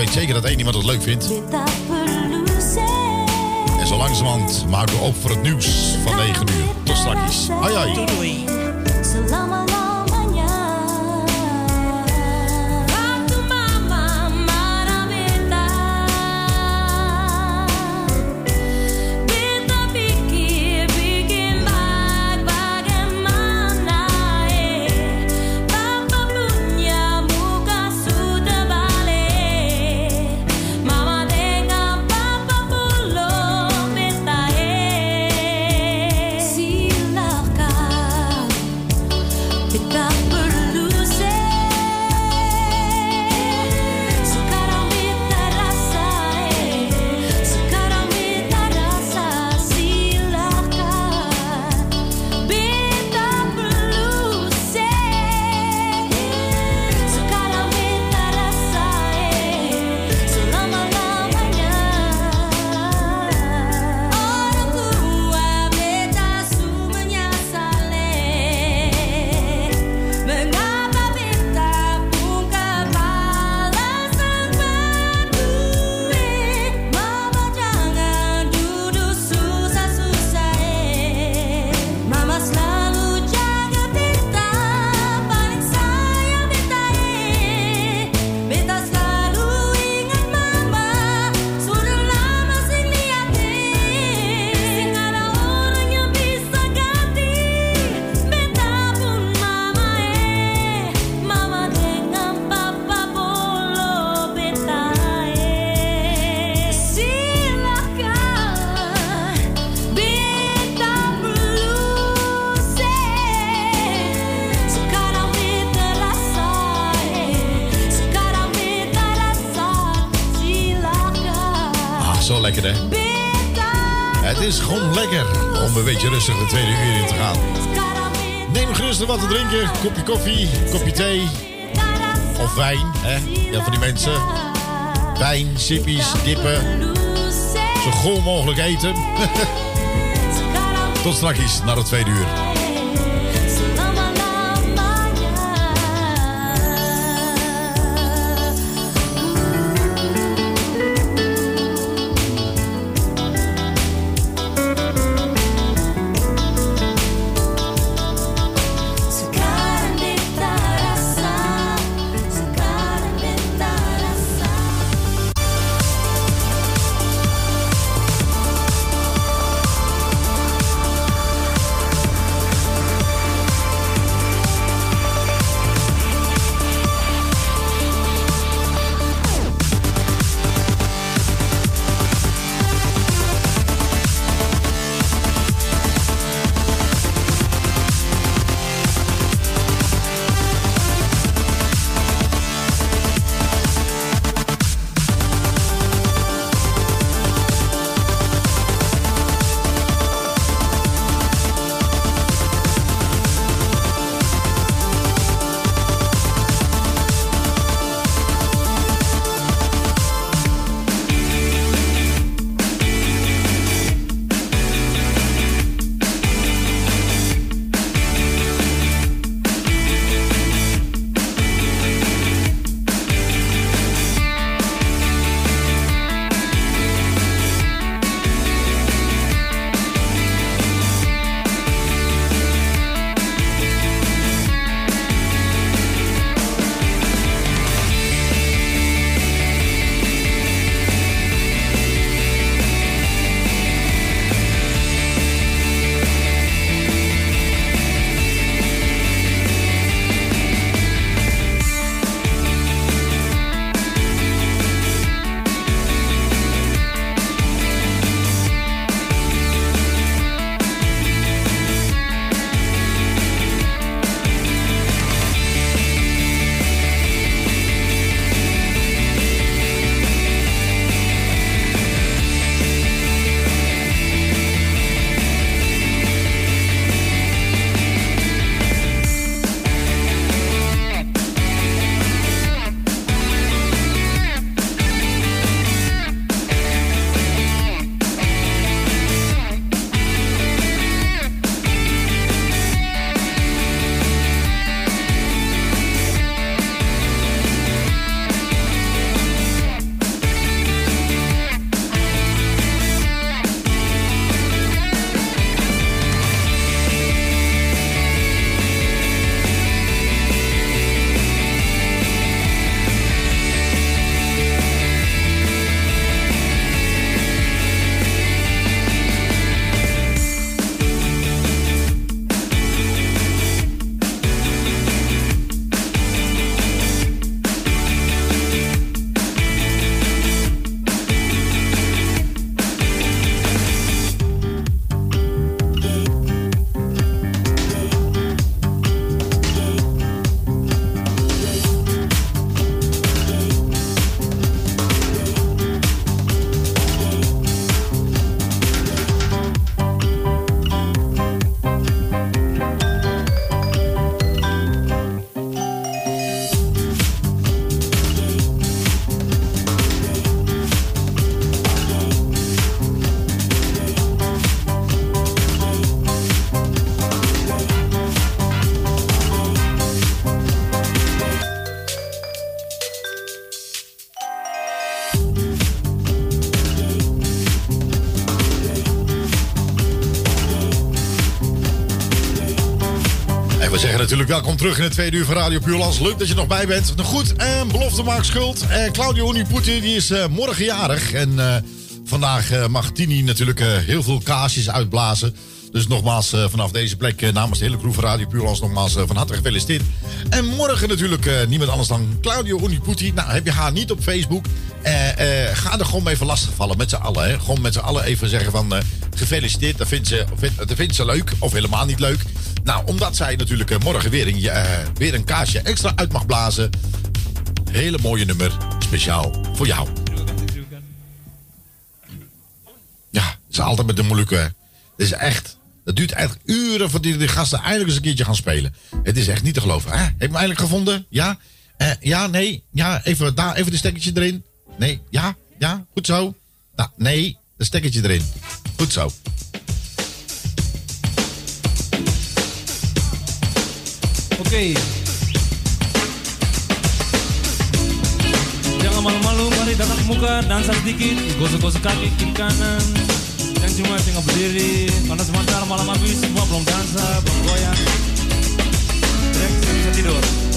Weet zeker dat één iemand het leuk vindt. En zo langzamerhand maken we op voor het nieuws van 9 uur. Tot straks. Ai, ai. Tweede uur in te gaan. Neem gerust wat te drinken. Kopje koffie, kopje thee. Of wijn, hè. Ja, van die mensen. Wijn, sippies, dippen. Zo goor mogelijk eten. Tot straks naar het tweede uur. Natuurlijk welkom terug in het tweede uur van Radio Puurlands. Leuk dat je nog bij bent. Nou goed, en belofte maakt schuld. Eh, Claudio Uniputi die is eh, morgen jarig. En eh, vandaag eh, mag Tini natuurlijk heel veel kaarsjes uitblazen. Dus nogmaals vanaf deze plek namens de hele crew van Radio Puurlands nogmaals van harte gefeliciteerd. En morgen natuurlijk niemand anders dan Claudio Uniputi. Nou, heb je haar niet op Facebook? Ga er gewoon mee even lastigvallen met z'n allen. Hè? Gewoon met z'n allen even zeggen van gefeliciteerd. Dat vindt, ze, dat vindt ze leuk of helemaal niet leuk. Nou, omdat zij natuurlijk eh, morgen weer een, eh, weer een kaarsje extra uit mag blazen. Hele mooie nummer, speciaal voor jou. Ja, het is altijd met de hè. Het is echt. Het duurt echt uren voordat die gasten eindelijk eens een keertje gaan spelen. Het is echt niet te geloven. Hè? Heb je hem eindelijk gevonden? Ja? Eh, ja, nee. Ja, even daar, even de stekkertje erin. Nee, ja, ja, goed zo. Nou, nee, een stekkertje erin. Goed zo. Oke. Jangan malu-malu, mari datang ke muka, dansa sedikit, gosok-gosok kaki kiri kanan. Yang cuma tinggal berdiri, karena sebentar malam habis semua belum dansa, belum goyang. Relax, bisa tidur.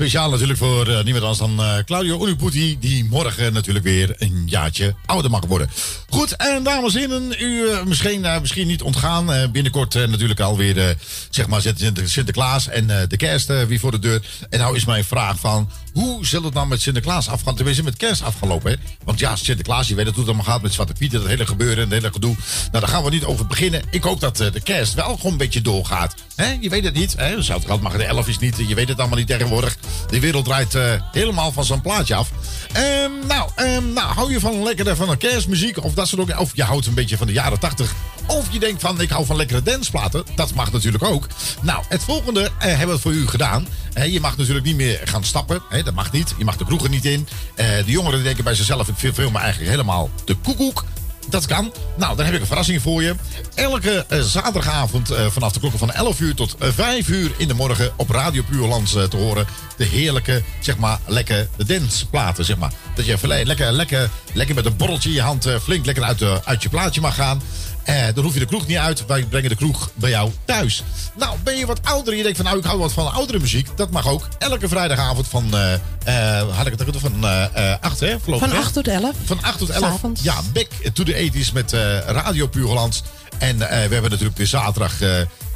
Speciaal natuurlijk voor eh, niemand anders dan eh, Claudio Uniputi, die morgen natuurlijk weer een jaartje ouder mag worden. Goed, en dames en heren, u eh, misschien, misschien niet ontgaan. binnenkort natuurlijk alweer, zeg maar, Sinter- Sinterklaas en de kerst weer voor de deur. En nou is mijn vraag van, hoe zal het nou met Sinterklaas afgaan? Tenminste, met kerst afgelopen hè. Want ja, Sinterklaas, je weet het hoe het allemaal gaat met Zwarte Piet, dat hele gebeuren en het hele gedoe. Nou, daar gaan we niet over beginnen. Ik hoop dat eh, de kerst wel gewoon een beetje doorgaat. Hè? Je weet het niet. Hè? Mag de elf is niet. Je weet het allemaal niet tegenwoordig. De wereld draait eh, helemaal van zijn plaatje af. Ehm, nou, ehm, nou, hou je van lekkere van een kerstmuziek of dat soort dingen? Of je houdt een beetje van de jaren tachtig. Of je denkt van, ik hou van lekkere danceplaten. Dat mag natuurlijk ook. Nou, het volgende eh, hebben we voor u gedaan. Eh, je mag natuurlijk niet meer gaan stappen. Dat mag niet. Je mag de kroegen niet in. Eh, de jongeren denken bij zichzelf, ik vind film eigenlijk helemaal de koekoek. Dat kan. Nou, dan heb ik een verrassing voor je. Elke eh, zaterdagavond vanaf de klokken van 11 uur tot eh, 5 uur in de morgen op Radio Puurlands te horen. De heerlijke, zeg maar, lekker danceplaten, zeg maar. Dat je lekker, lekker, lekker met een borreltje in je hand flink lekker uit, uit je plaatje mag gaan. Eh, dan hoef je de kroeg niet uit. Wij brengen de kroeg bij jou thuis. Nou, ben je wat ouder en je denkt van nou, ik hou wat van oudere muziek. Dat mag ook. Elke vrijdagavond van, eh eh, had ik het van eh eh 8 hè? Voorlopig, Van hè? 8 tot 11. Van 8 tot 11. S'avonds. Ja, back to the 80s met Radio Puurlands. En we hebben natuurlijk weer zaterdag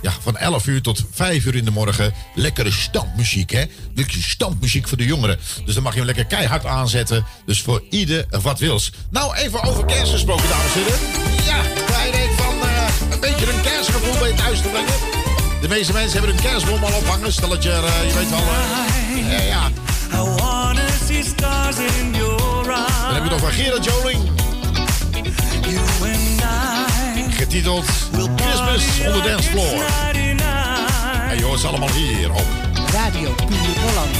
ja, van 11 uur tot 5 uur in de morgen lekkere standmuziek. Hè? Lekkere standmuziek voor de jongeren. Dus dan mag je hem lekker keihard aanzetten. Dus voor ieder wat wils. Nou, even over kerst gesproken, dames en heren. Ja, beetje een kerstgevoel bij je thuis te brengen. De meeste mensen hebben hun kerstboom al ophangen. Stel dat je, er, eh, je weet wel... eh, ja, ja. I wanna see stars in your eyes. Dan heb je nog van Gerard Joling. You and I Getiteld Christmas on the Dance Floor. En je hoort ze allemaal hier op Radio Puur Holland.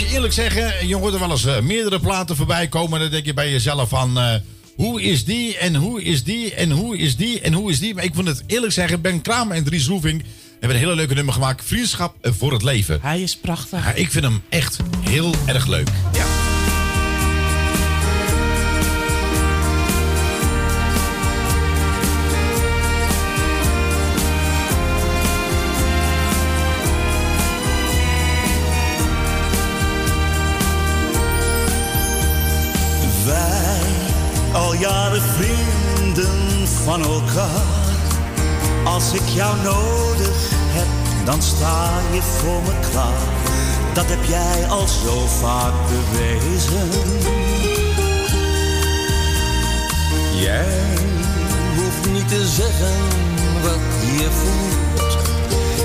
Moet je eerlijk zeggen, je hoort er wel eens eh, meerdere platen voorbij komen. En dan denk je bij jezelf van, eh, hoe is die en hoe is die en hoe is die en hoe is die. Maar ik vond het eerlijk zeggen, Ben Kramer en Dries Roefing hebben een hele leuke nummer gemaakt. Vriendschap voor het leven. Hij is prachtig. Ja, ik vind hem echt heel erg leuk. Ja. Jaren vrienden van elkaar. Als ik jou nodig heb, dan sta je voor me klaar. Dat heb jij al zo vaak bewezen. Jij hoeft niet te zeggen wat je voelt.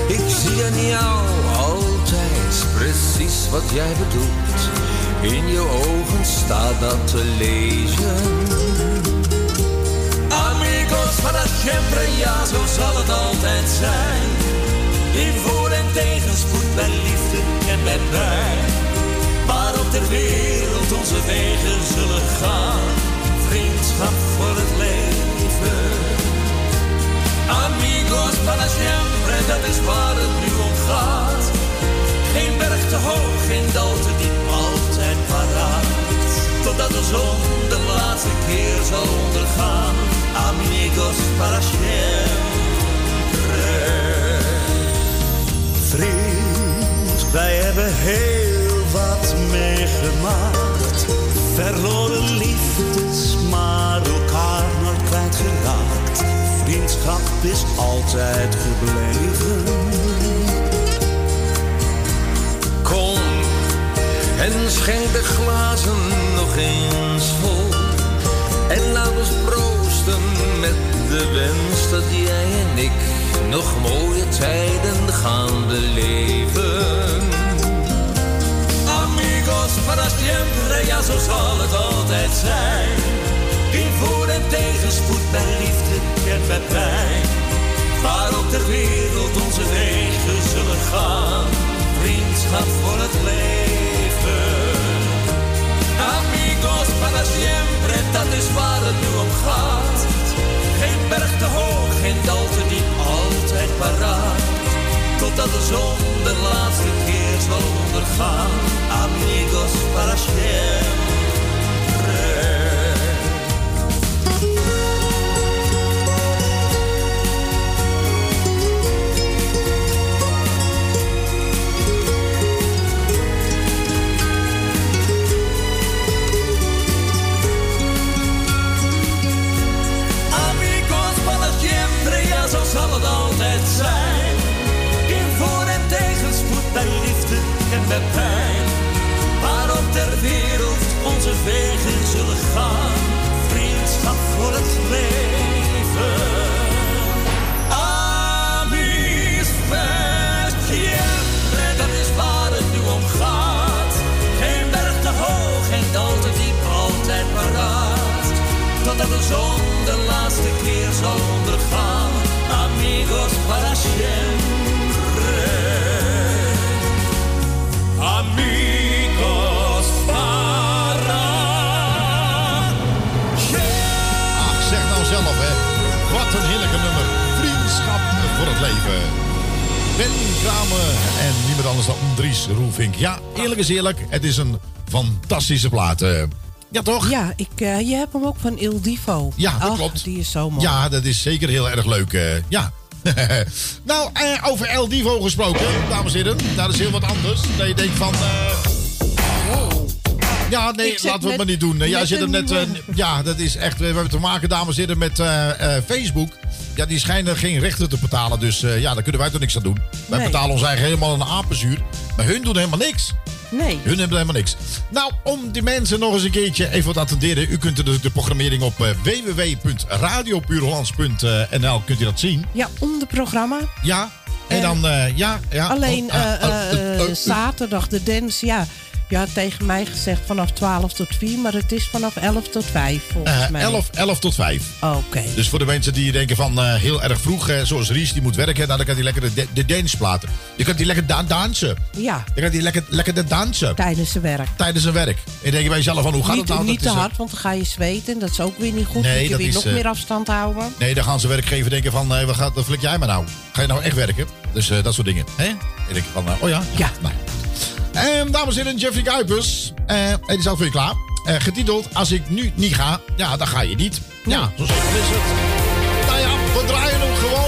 Ik zie aan jou altijd precies wat jij bedoelt. In je ogen staat dat te lezen. Amigos para siempre, ja, zo zal het altijd zijn. In voor- en tegenspoed, bij liefde en bij pijn. Waarop ter wereld onze wegen zullen gaan. Vriendschap voor het leven. Amigos para siempre, dat is waar het nu om gaat. Geen berg te hoog, geen dal te diep. Totdat de zon de laatste keer zal ondergaan. Amigos para siempre. Vriend, wij hebben heel wat meegemaakt. Verloren liefdes, maar elkaar nooit kwijtgeraakt. Vriendschap is altijd gebleven. En schenk de glazen nog eens vol. En laat ons proosten met de wens dat jij en ik nog mooie tijden gaan beleven. Amigos para siempre, ja zo zal het altijd zijn. In voor- en tegenspoed, bij liefde en bij pijn. Waarop ter wereld onze wegen zullen gaan. Vriendschap voor het leven. Amigos para siempre, dat is waar het nu om gaat. Geen berg te hoog, geen dal te diep, altijd paraat. Totdat de zon de laatste keer zal ondergaan. Amigos para siempre. En bij pijn. Waarop ter wereld onze wegen zullen gaan. Vriendschap voor het leven. Amis dat is waar het nu om gaat. Geen berg te hoog, geen dal te diep, altijd paraat. Totdat de zon de laatste keer zal ondergaan. Amigos para siempre. Kramer en niemand anders dan Dries Roelvink. Ja, eerlijk is eerlijk, het is een fantastische plaat. eh. Ja, toch? Ja, ik, eh, je hebt hem ook van Il Divo. Ja, dat klopt. Die is zo mooi. Ja, dat is zeker heel erg leuk. eh, ja. nou, over El Divo gesproken, dames en heren. Dat is heel wat anders. Dat je denkt van... eh, Ja, nee, laten we het maar niet doen. Jij met zit een net... ja, dat is echt... We hebben te maken, dames en heren, met Facebook. Ja, die schijnen geen rechten te betalen. Dus eh, ja, daar kunnen wij toch niks aan doen. Wij Nee. betalen ons eigen helemaal een apenzuur. Maar hun doen helemaal niks. Nee. Hun hebben helemaal niks. Nou, om die mensen nog eens een keertje even wat attenderen. U kunt de, de programmering op eh, www.radiopuurhollands.nl kunt u dat zien. Ja, onder programma. Ja. En dan, eh, ja, ja. Alleen Oh, ah, eh, eh, eh, oh, eh. zaterdag de dance, ja. Je had tegen mij gezegd vanaf 12 tot 4, maar het is vanaf 11 tot 5 volgens Eh, mij. 11, 11 tot 5. Oké. Dus voor de mensen die denken van eh, heel erg vroeg, eh, zoals Ries, die moet werken, nou, dan kan hij lekker de, de dance platen. Je kan die lekker da- dansen. Ja, Dan kan hij lekker, lekker de dansen. tijdens zijn werk. Tijdens zijn werk. En denk je bij jezelf van, hoe gaat niet het nou? niet Dat te is, hard, want dan ga je zweten. Dat is ook weer niet goed. Nee, Moet je dat weer is, nog meer afstand houden. Nee, dan gaan ze werkgever denken van, eh, wat, gaat, wat flik jij maar nou? Ga je nou echt werken? Dus dat soort dingen. Hè? Ik denk van, eh, oh ja? Ja. Nou ja. En dames en heren, Jeffrey Kuipers. eh hij is al voor klaar. Eh, getiteld, als ik nu niet ga, ja, dan ga je niet. Ja, zo simpel is het. Nou ja, we draaien hem gewoon.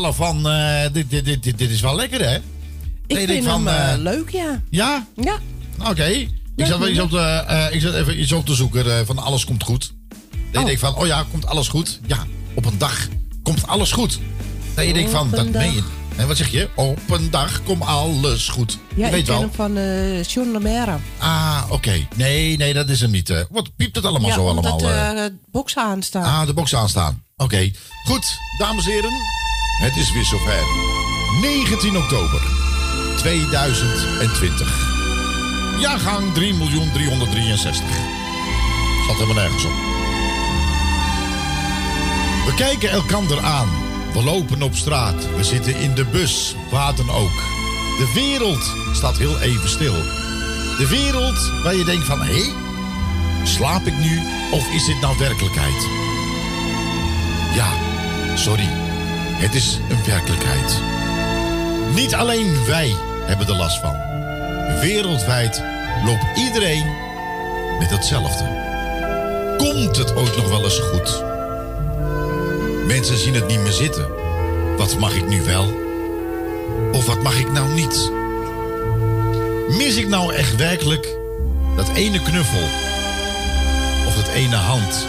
Zelf van, eh, dit, dit, dit, dit, dit is wel lekker, hè? Ik Nee, vind van, hem eh, eh, leuk, ja. Ja? Ja. Oké. Ik zat wel iets op, de, eh, ik zat even iets op te zoeken van alles komt goed. Dan Oh. denk van, oh ja, komt alles goed? Ja, op een dag komt alles goed. Dan je denkt van, dat meen je. En wat zeg je? Op een dag komt alles goed. Ja, je ik weet ken wel. hem van eh John Lemera. Ah, oké. Nee, nee, dat is hem niet. wat piept het allemaal ja, zo allemaal? eh, het boksen aanstaan. Ah, de box aanstaan. Oké. Goed, dames en heren. Het is weer zover. 19 oktober 2020. Jaargang 3.363. Zat helemaal nergens op. We kijken elkander aan We lopen op straat, we zitten in de bus, waar dan ook. De wereld staat heel even stil. De wereld waar je denkt van, hé, slaap ik nu of is dit nou werkelijkheid? Ja, sorry, het is een werkelijkheid. Niet alleen wij hebben er last van. Wereldwijd loopt iedereen met hetzelfde. Komt het ooit nog wel eens goed? Mensen zien het niet meer zitten. Wat mag ik nu wel? Of wat mag ik nou niet? Mis ik nou echt werkelijk dat ene knuffel? Of dat ene hand?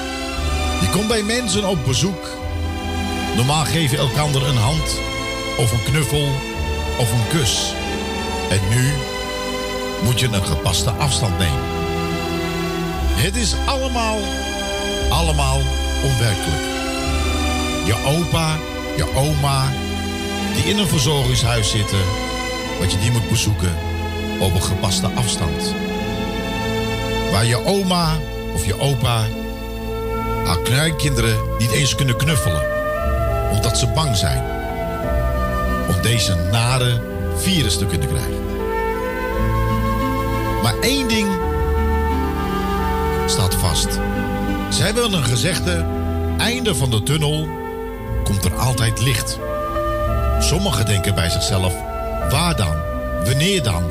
Je komt bij mensen op bezoek. Normaal geef je elkander een hand, of een knuffel, of een kus. En nu moet je een gepaste afstand nemen. Het is allemaal, allemaal onwerkelijk. Je opa, je oma, die in een verzorgingshuis zitten, wat je die moet bezoeken op een gepaste afstand. Waar je oma of je opa haar kleinkinderen niet eens kunnen knuffelen, omdat ze bang zijn om deze nare virus te kunnen krijgen. Maar één ding staat vast. Ze hebben een gezegde, einde van de tunnel komt er altijd licht. Sommigen denken bij zichzelf, waar dan? Wanneer dan?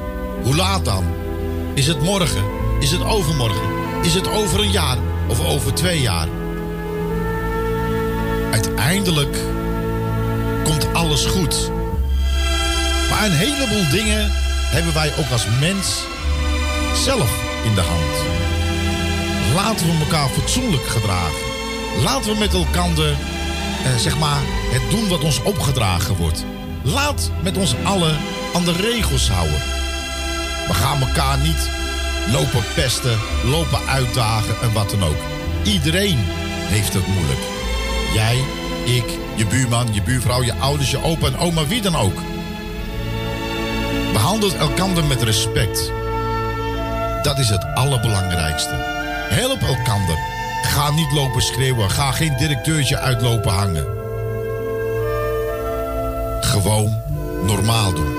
Hoe laat dan? Is het morgen? Is het overmorgen? Is het over een jaar of over twee jaar? Uiteindelijk komt alles goed. Maar een heleboel dingen hebben wij ook als mens zelf in de hand. Laten we elkaar fatsoenlijk gedragen. Laten we met elkaar eh, zeg maar, het doen wat ons opgedragen wordt. Laat met ons allen aan de regels houden. We gaan elkaar niet lopen pesten, lopen uitdagen en wat dan ook. Iedereen heeft het moeilijk. Jij, ik, je buurman, je buurvrouw, je ouders, je opa en oma, wie dan ook. Behandel elkaar met respect. Dat is het allerbelangrijkste. Help elkaar. Ga niet lopen schreeuwen. Ga geen directeurtje uitlopen hangen. Gewoon normaal doen.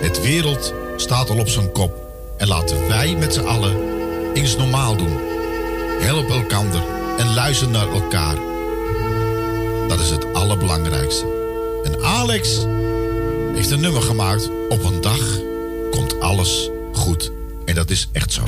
Het wereld staat al op zijn kop. En laten wij met z'n allen eens normaal doen. Help elkaar en luister naar elkaar. Dat is het allerbelangrijkste. En Alex heeft een nummer gemaakt. Op een dag komt alles goed. En dat is echt zo.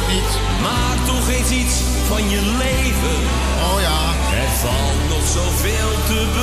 Niet. Maak toch eens iets van je leven. Oh ja. Er valt nog zoveel te.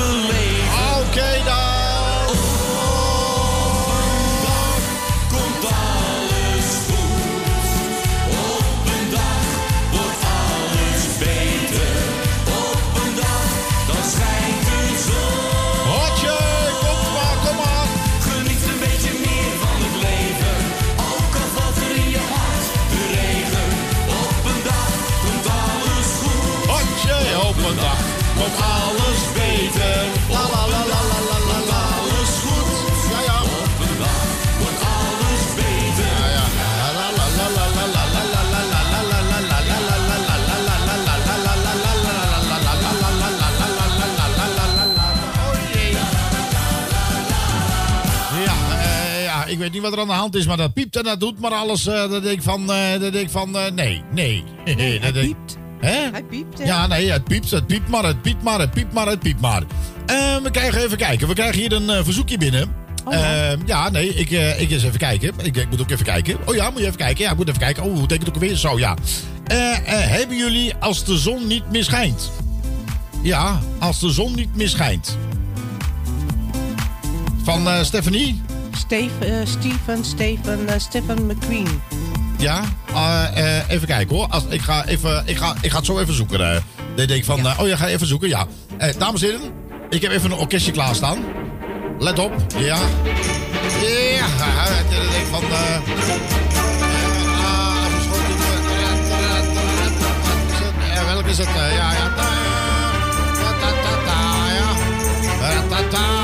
Weet niet wat er aan de hand is, maar dat piept en dat doet maar alles. eh, dat denk ik van, eh, dat denk ik van, eh, nee, nee. hij Dat denk- piept. Hè? Hij piept, hè? Ja, nee, het piept, het piept maar, het piept maar, het piept maar, het piept maar. Eh, we krijgen even kijken. We krijgen hier een verzoekje binnen. Eh, ja, nee, ik, ik eens even kijken. Ik, ik moet ook even kijken. Oh ja, moet je even kijken. Ja, ik moet even kijken. Oh, hoe betekent het ook weer? Zo, ja. Hebben jullie als de zon niet meer schijnt? Ja, als de zon niet meer schijnt. Van eh, Stephanie? Steve, eh, Steven, Steven, eh, Stephen McQueen. Ja, eh, eh, even kijken hoor. Als, ik, ga even, ik, ga, ik ga het zo even zoeken. eh. Dan denk ik van, eh, oh ja, ga je even zoeken, ja. Eh, dames en heren, ik heb even een orkestje klaarstaan. Let op, ja. Ja, ik denk van... eh, ah. Eh, welke is het? Eh, ja, ja. Ja,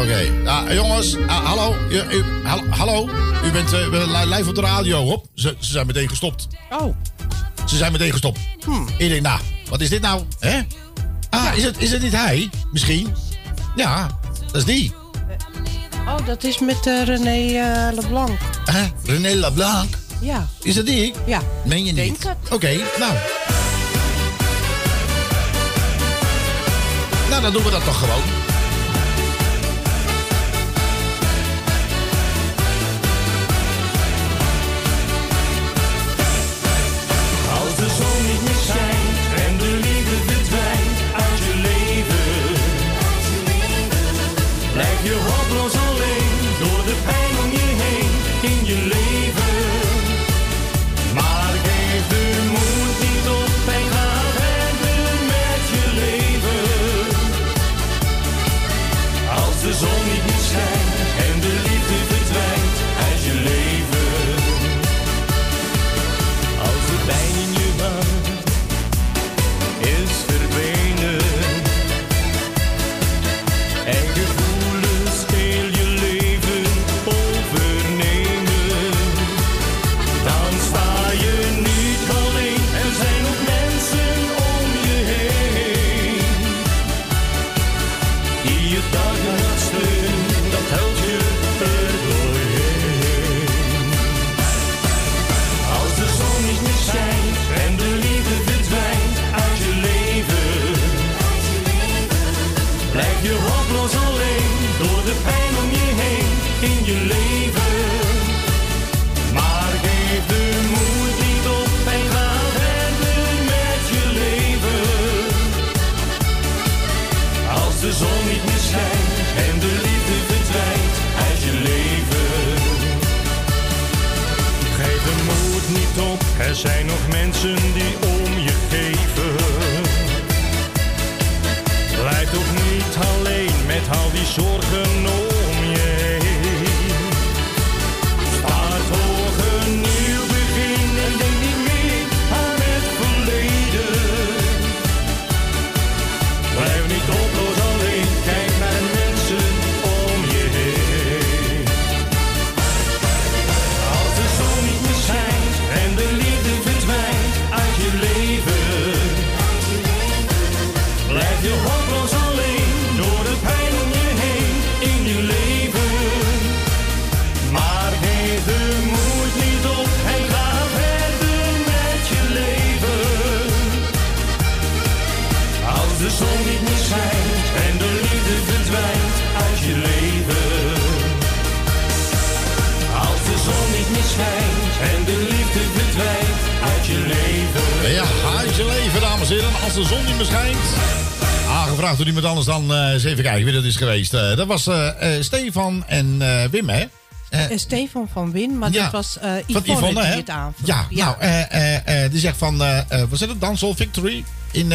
Oké, jongens, hallo, u, u- hal- hallo, u bent eh, li- live op de radio. Hop, ze, ze zijn meteen gestopt. Oh. Ze zijn meteen gestopt. Ik denk, nou, wat is dit nou? Hè? Ah, is, het, is het niet hij? Misschien? Ja, dat is die. Oh, dat is met eh, René eh, Leblanc. Hè? René Leblanc. Ja. Is dat die? Ja. Meen je niet? Denk Oké, nou. Nou, dan doen we dat toch gewoon. Iemand anders dan, eh, eens even kijken wie dat is geweest. Eh, dat was eh, eh, Stefan en eh, Wim, hè? Stefan van Win, maar ja, dat was eh van Yvonne, Yvonne, die hè? het. Ja, nou, eh, eh, eh, die zegt van, eh eh, wat is het, Dancehall Victory in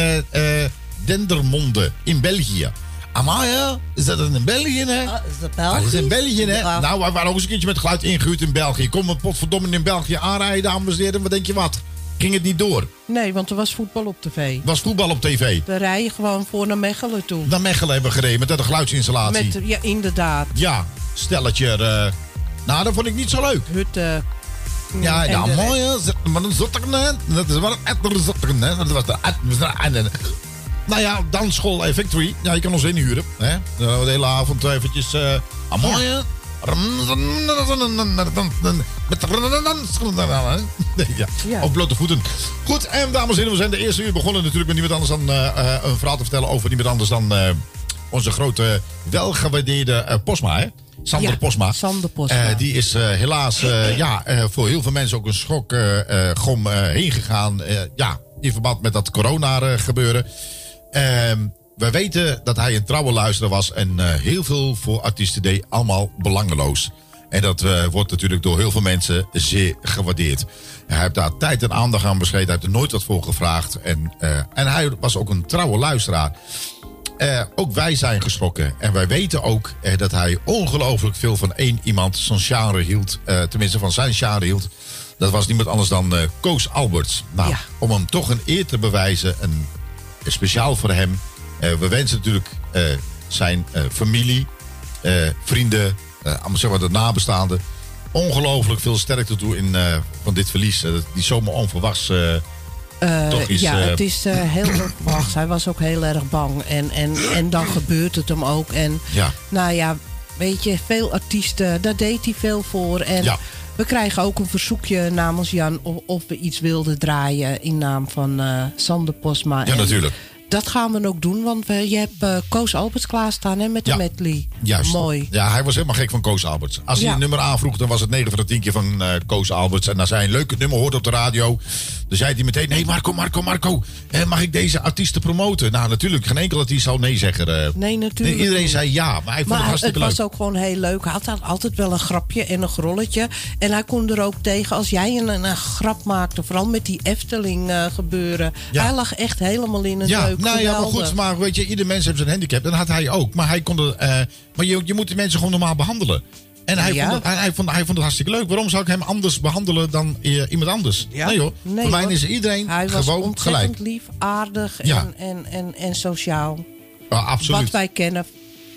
Dendermonde in België. Amaya, is dat in België, hè? is dat Ah, dat is in België, hè? Ja. Nou, we waren ook eens een keertje met geluid ingehuurd in België. Kom een potverdomme in België aanrijden, dames en heren. Wat denk je wat? Ging het niet door? Nee, want er was voetbal op tv. Was voetbal op tv. We rijden gewoon voor naar Mechelen toe. Naar Mechelen hebben we gereden met de geluidsinstallatie. Met, ja, inderdaad. Ja, stelletje. eh, nou, dat vond ik niet zo leuk. Hutte. Ja, en ja, de- mooi. maar een zotterne. Dat is wel een etter zotterne. Dat was de Nou ja, dansschool eh, Victory. Ja, je kan ons inhuren. Hè? De hele avond eventjes... eh ah, ja. Op blote voeten. Goed, en dames en heren, we zijn de eerste uur begonnen natuurlijk met niemand anders dan eh, eh, een verhaal te vertellen over niemand anders dan eh, onze grote, welgewaardeerde eh, Posma, hè? Sander Ja, Posma. Sander Posma. Die is helaas ja, voor heel veel mensen ook een schok gom heen gegaan. ja, in verband met dat corona gebeuren. We weten dat hij een trouwe luisteraar was en eh, heel veel voor artiesten deed, allemaal belangeloos. En dat eh, wordt natuurlijk door heel veel mensen zeer gewaardeerd. Hij heeft daar tijd en aandacht aan besteed. Hij heeft er nooit wat voor gevraagd. En, eh, en hij was ook een trouwe luisteraar. Ook wij zijn geschrokken. En wij weten ook dat hij ongelooflijk veel van één iemand zijn genre hield. Tenminste, van zijn genre hield. Dat was niemand anders dan Koos Alberts. Nou, om hem toch een eer te bewijzen, een speciaal voor hem. Eh, we wensen natuurlijk eh, zijn eh, familie, vrienden, allemaal zeg maar de nabestaanden. Ongelooflijk veel sterkte toe in van dit verlies. die zomaar onverwachts Eh, toch is. ja, het is heel onverwachts. Hij was ook heel erg bang. En, en, en dan gebeurt het hem ook. En Ja. nou ja, weet je, veel artiesten, daar deed hij veel voor. En Ja. we krijgen ook een verzoekje namens Jan of, of we iets wilden draaien in naam van Sander Posma. Ja, En natuurlijk. Dat gaan we ook doen, want we, je hebt eh, Koos Alberts klaarstaan hè, met de Ja. medley. Juist. Mooi. Ja, hij was helemaal gek van Koos Alberts. Als hij een nummer aanvroeg, dan was het 9 van de 10 keer van eh Koos Alberts. En als hij een leuke nummer hoort op de radio, dan zei hij meteen: Nee, Marco, Marco, Marco, eh, mag ik deze artiesten promoten? Nou, natuurlijk, geen enkele artiest zou nee zeggen. eh. Nee, natuurlijk. iedereen zei ja, maar hij vond Maar het hartstikke het leuk. was ook gewoon heel leuk. Hij had altijd wel een grapje en een grolletje. En hij kon er ook tegen als jij een, een grap maakte. Vooral met die Efteling gebeuren. Ja. Hij lag echt helemaal in het Ja, leuk. nou ja, maar goed, maar weet je, ieder mens heeft zijn handicap. En dat had hij ook. Maar hij kon er, eh, maar je, je moet de mensen gewoon normaal behandelen. En hij, Ja. vond het, hij, hij vond, hij vond het hartstikke leuk. Waarom zou ik hem anders behandelen dan eh, iemand anders? Nee hoor, Nee, voor mij is iedereen Hij was gewoon ontzettend gelijk. lief, aardig Ja. en, en, en, en sociaal. Ja, absoluut. Wat wij kennen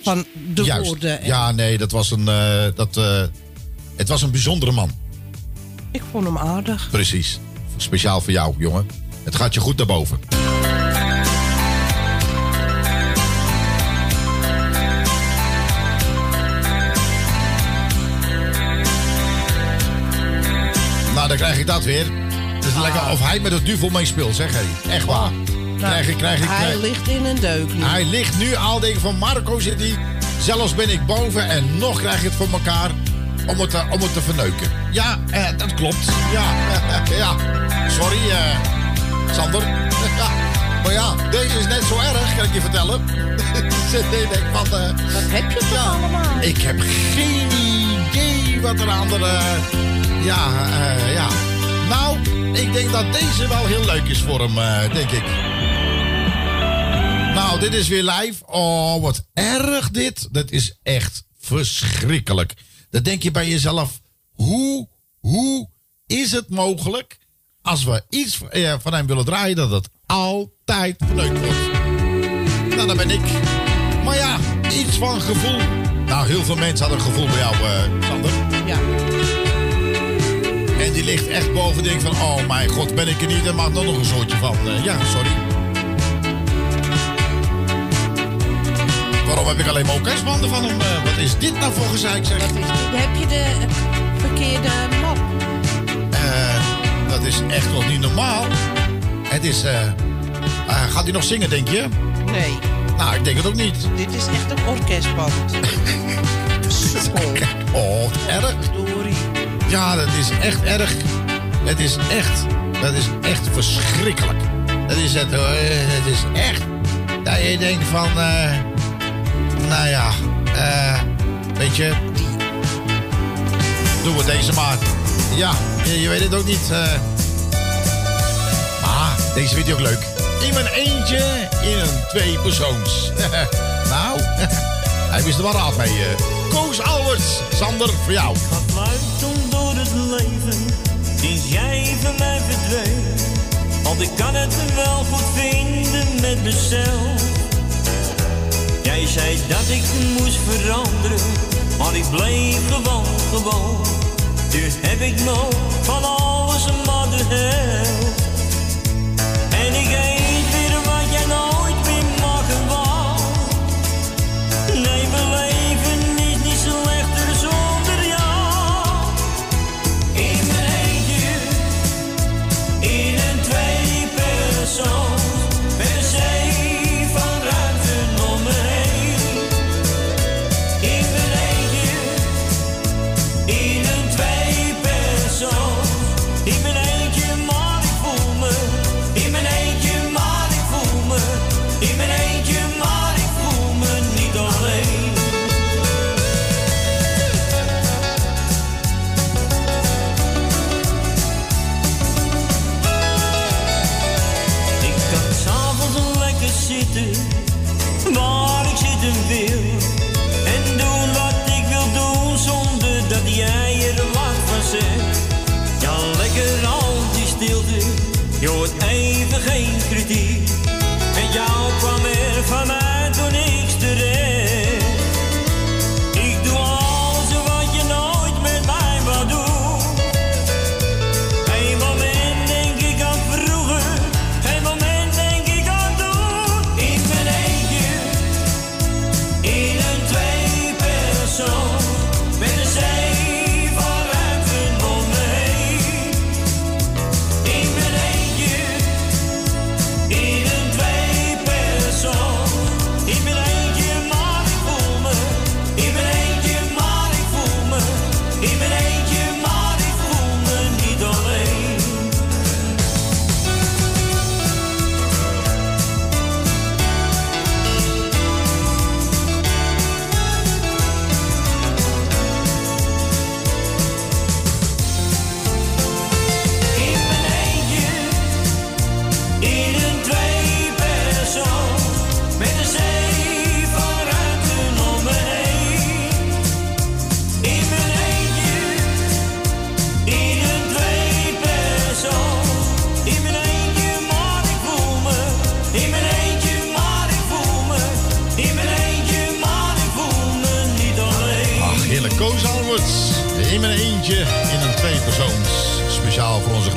van de Juist. woorden. En Ja, nee, dat was een, eh, dat, het was een bijzondere man. Ik vond hem aardig. Precies. Speciaal voor jou, jongen. Het gaat je goed naar dan krijg ik dat weer. Het is lekker of hij met het duvel meespeelt, zeg hé. Echt waar. krijg ik, krijg ik, Nou, hij krijg- ligt in een deuk nu. hij ligt nu al denken van Marco zit hij. Zelfs ben ik boven en nog krijg je het voor elkaar om het, te- om het te verneuken. Ja, eh, dat klopt. Ja, ja. Sorry, eh, Sander. Ja, maar ja, deze is net zo erg, kan ik je vertellen. ik denk van... eh, Wat heb je toch allemaal? ik heb geen idee wat er aan de... eh, ja, eh, ja. Nou, ik denk dat deze wel heel leuk is voor hem, eh, denk ik. Nou, dit is weer live. Oh, wat erg dit. Dat is echt verschrikkelijk. Dan denk je bij jezelf, hoe, hoe is het mogelijk als we iets eh, van hem willen draaien dat het altijd verneukt wordt? Nou, dat ben ik. Maar ja, iets van gevoel. Nou, heel veel mensen hadden gevoel bij jou, Sander. En die ligt echt boven. Denk van, oh mijn god, ben ik er niet? Er maakt nog een soortje van. Eh, ja, sorry. Waarom heb ik alleen maar orkestbanden van hem? Eh, wat is dit nou voor gezeik, zeg? Wat is dit? Heb je de verkeerde map? Eh, dat is echt nog niet normaal. Het is... gaat hij nog zingen, denk je? Nee. Nou, ik denk het ook niet. Dit is echt een orkestband. Oh, erg. Ja, dat is echt erg. Het is echt... Dat is echt verschrikkelijk. Dat is het hoor. Het is echt. Dat je denkt van. eh, nou ja. eh, weet je. Doen we deze maar. Ja, je, weet het ook niet. eh. maar deze vind je ook leuk. In mijn eentje in een tweepersoons. nou, hij wist er wel raad mee. Koos Alberts, Sander, voor jou. Het leven, sinds jij van mij verdween. Want ik kan het wel goed vinden met mezelf. Jij zei dat ik moest veranderen, maar ik bleef gewoon, gewoon. Nu heb ik nog van alles de helft. En ik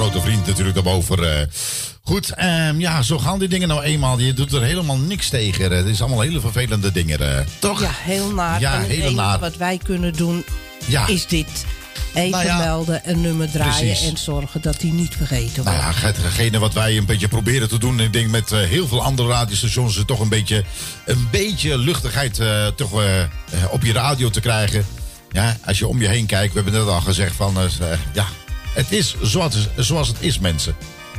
grote vriend natuurlijk daarboven. eh. Goed, ehm, ja, zo gaan die dingen nou eenmaal. Je doet er helemaal niks tegen. Het is allemaal hele vervelende dingen, eh. toch? Ja, heel naar. Ja, en het heel naar. wat wij kunnen doen Ja. is dit. Even Nou ja, melden, een nummer draaien precies. en zorgen dat die niet vergeten Nou wordt. ja, hetgene wat wij een beetje proberen te doen. Ik denk met eh, heel veel andere radiostations toch een beetje, een beetje luchtigheid toch, op je radio te krijgen. Ja, als je om je heen kijkt, we hebben net al gezegd van ja, het is zoals, zoals het is, mensen.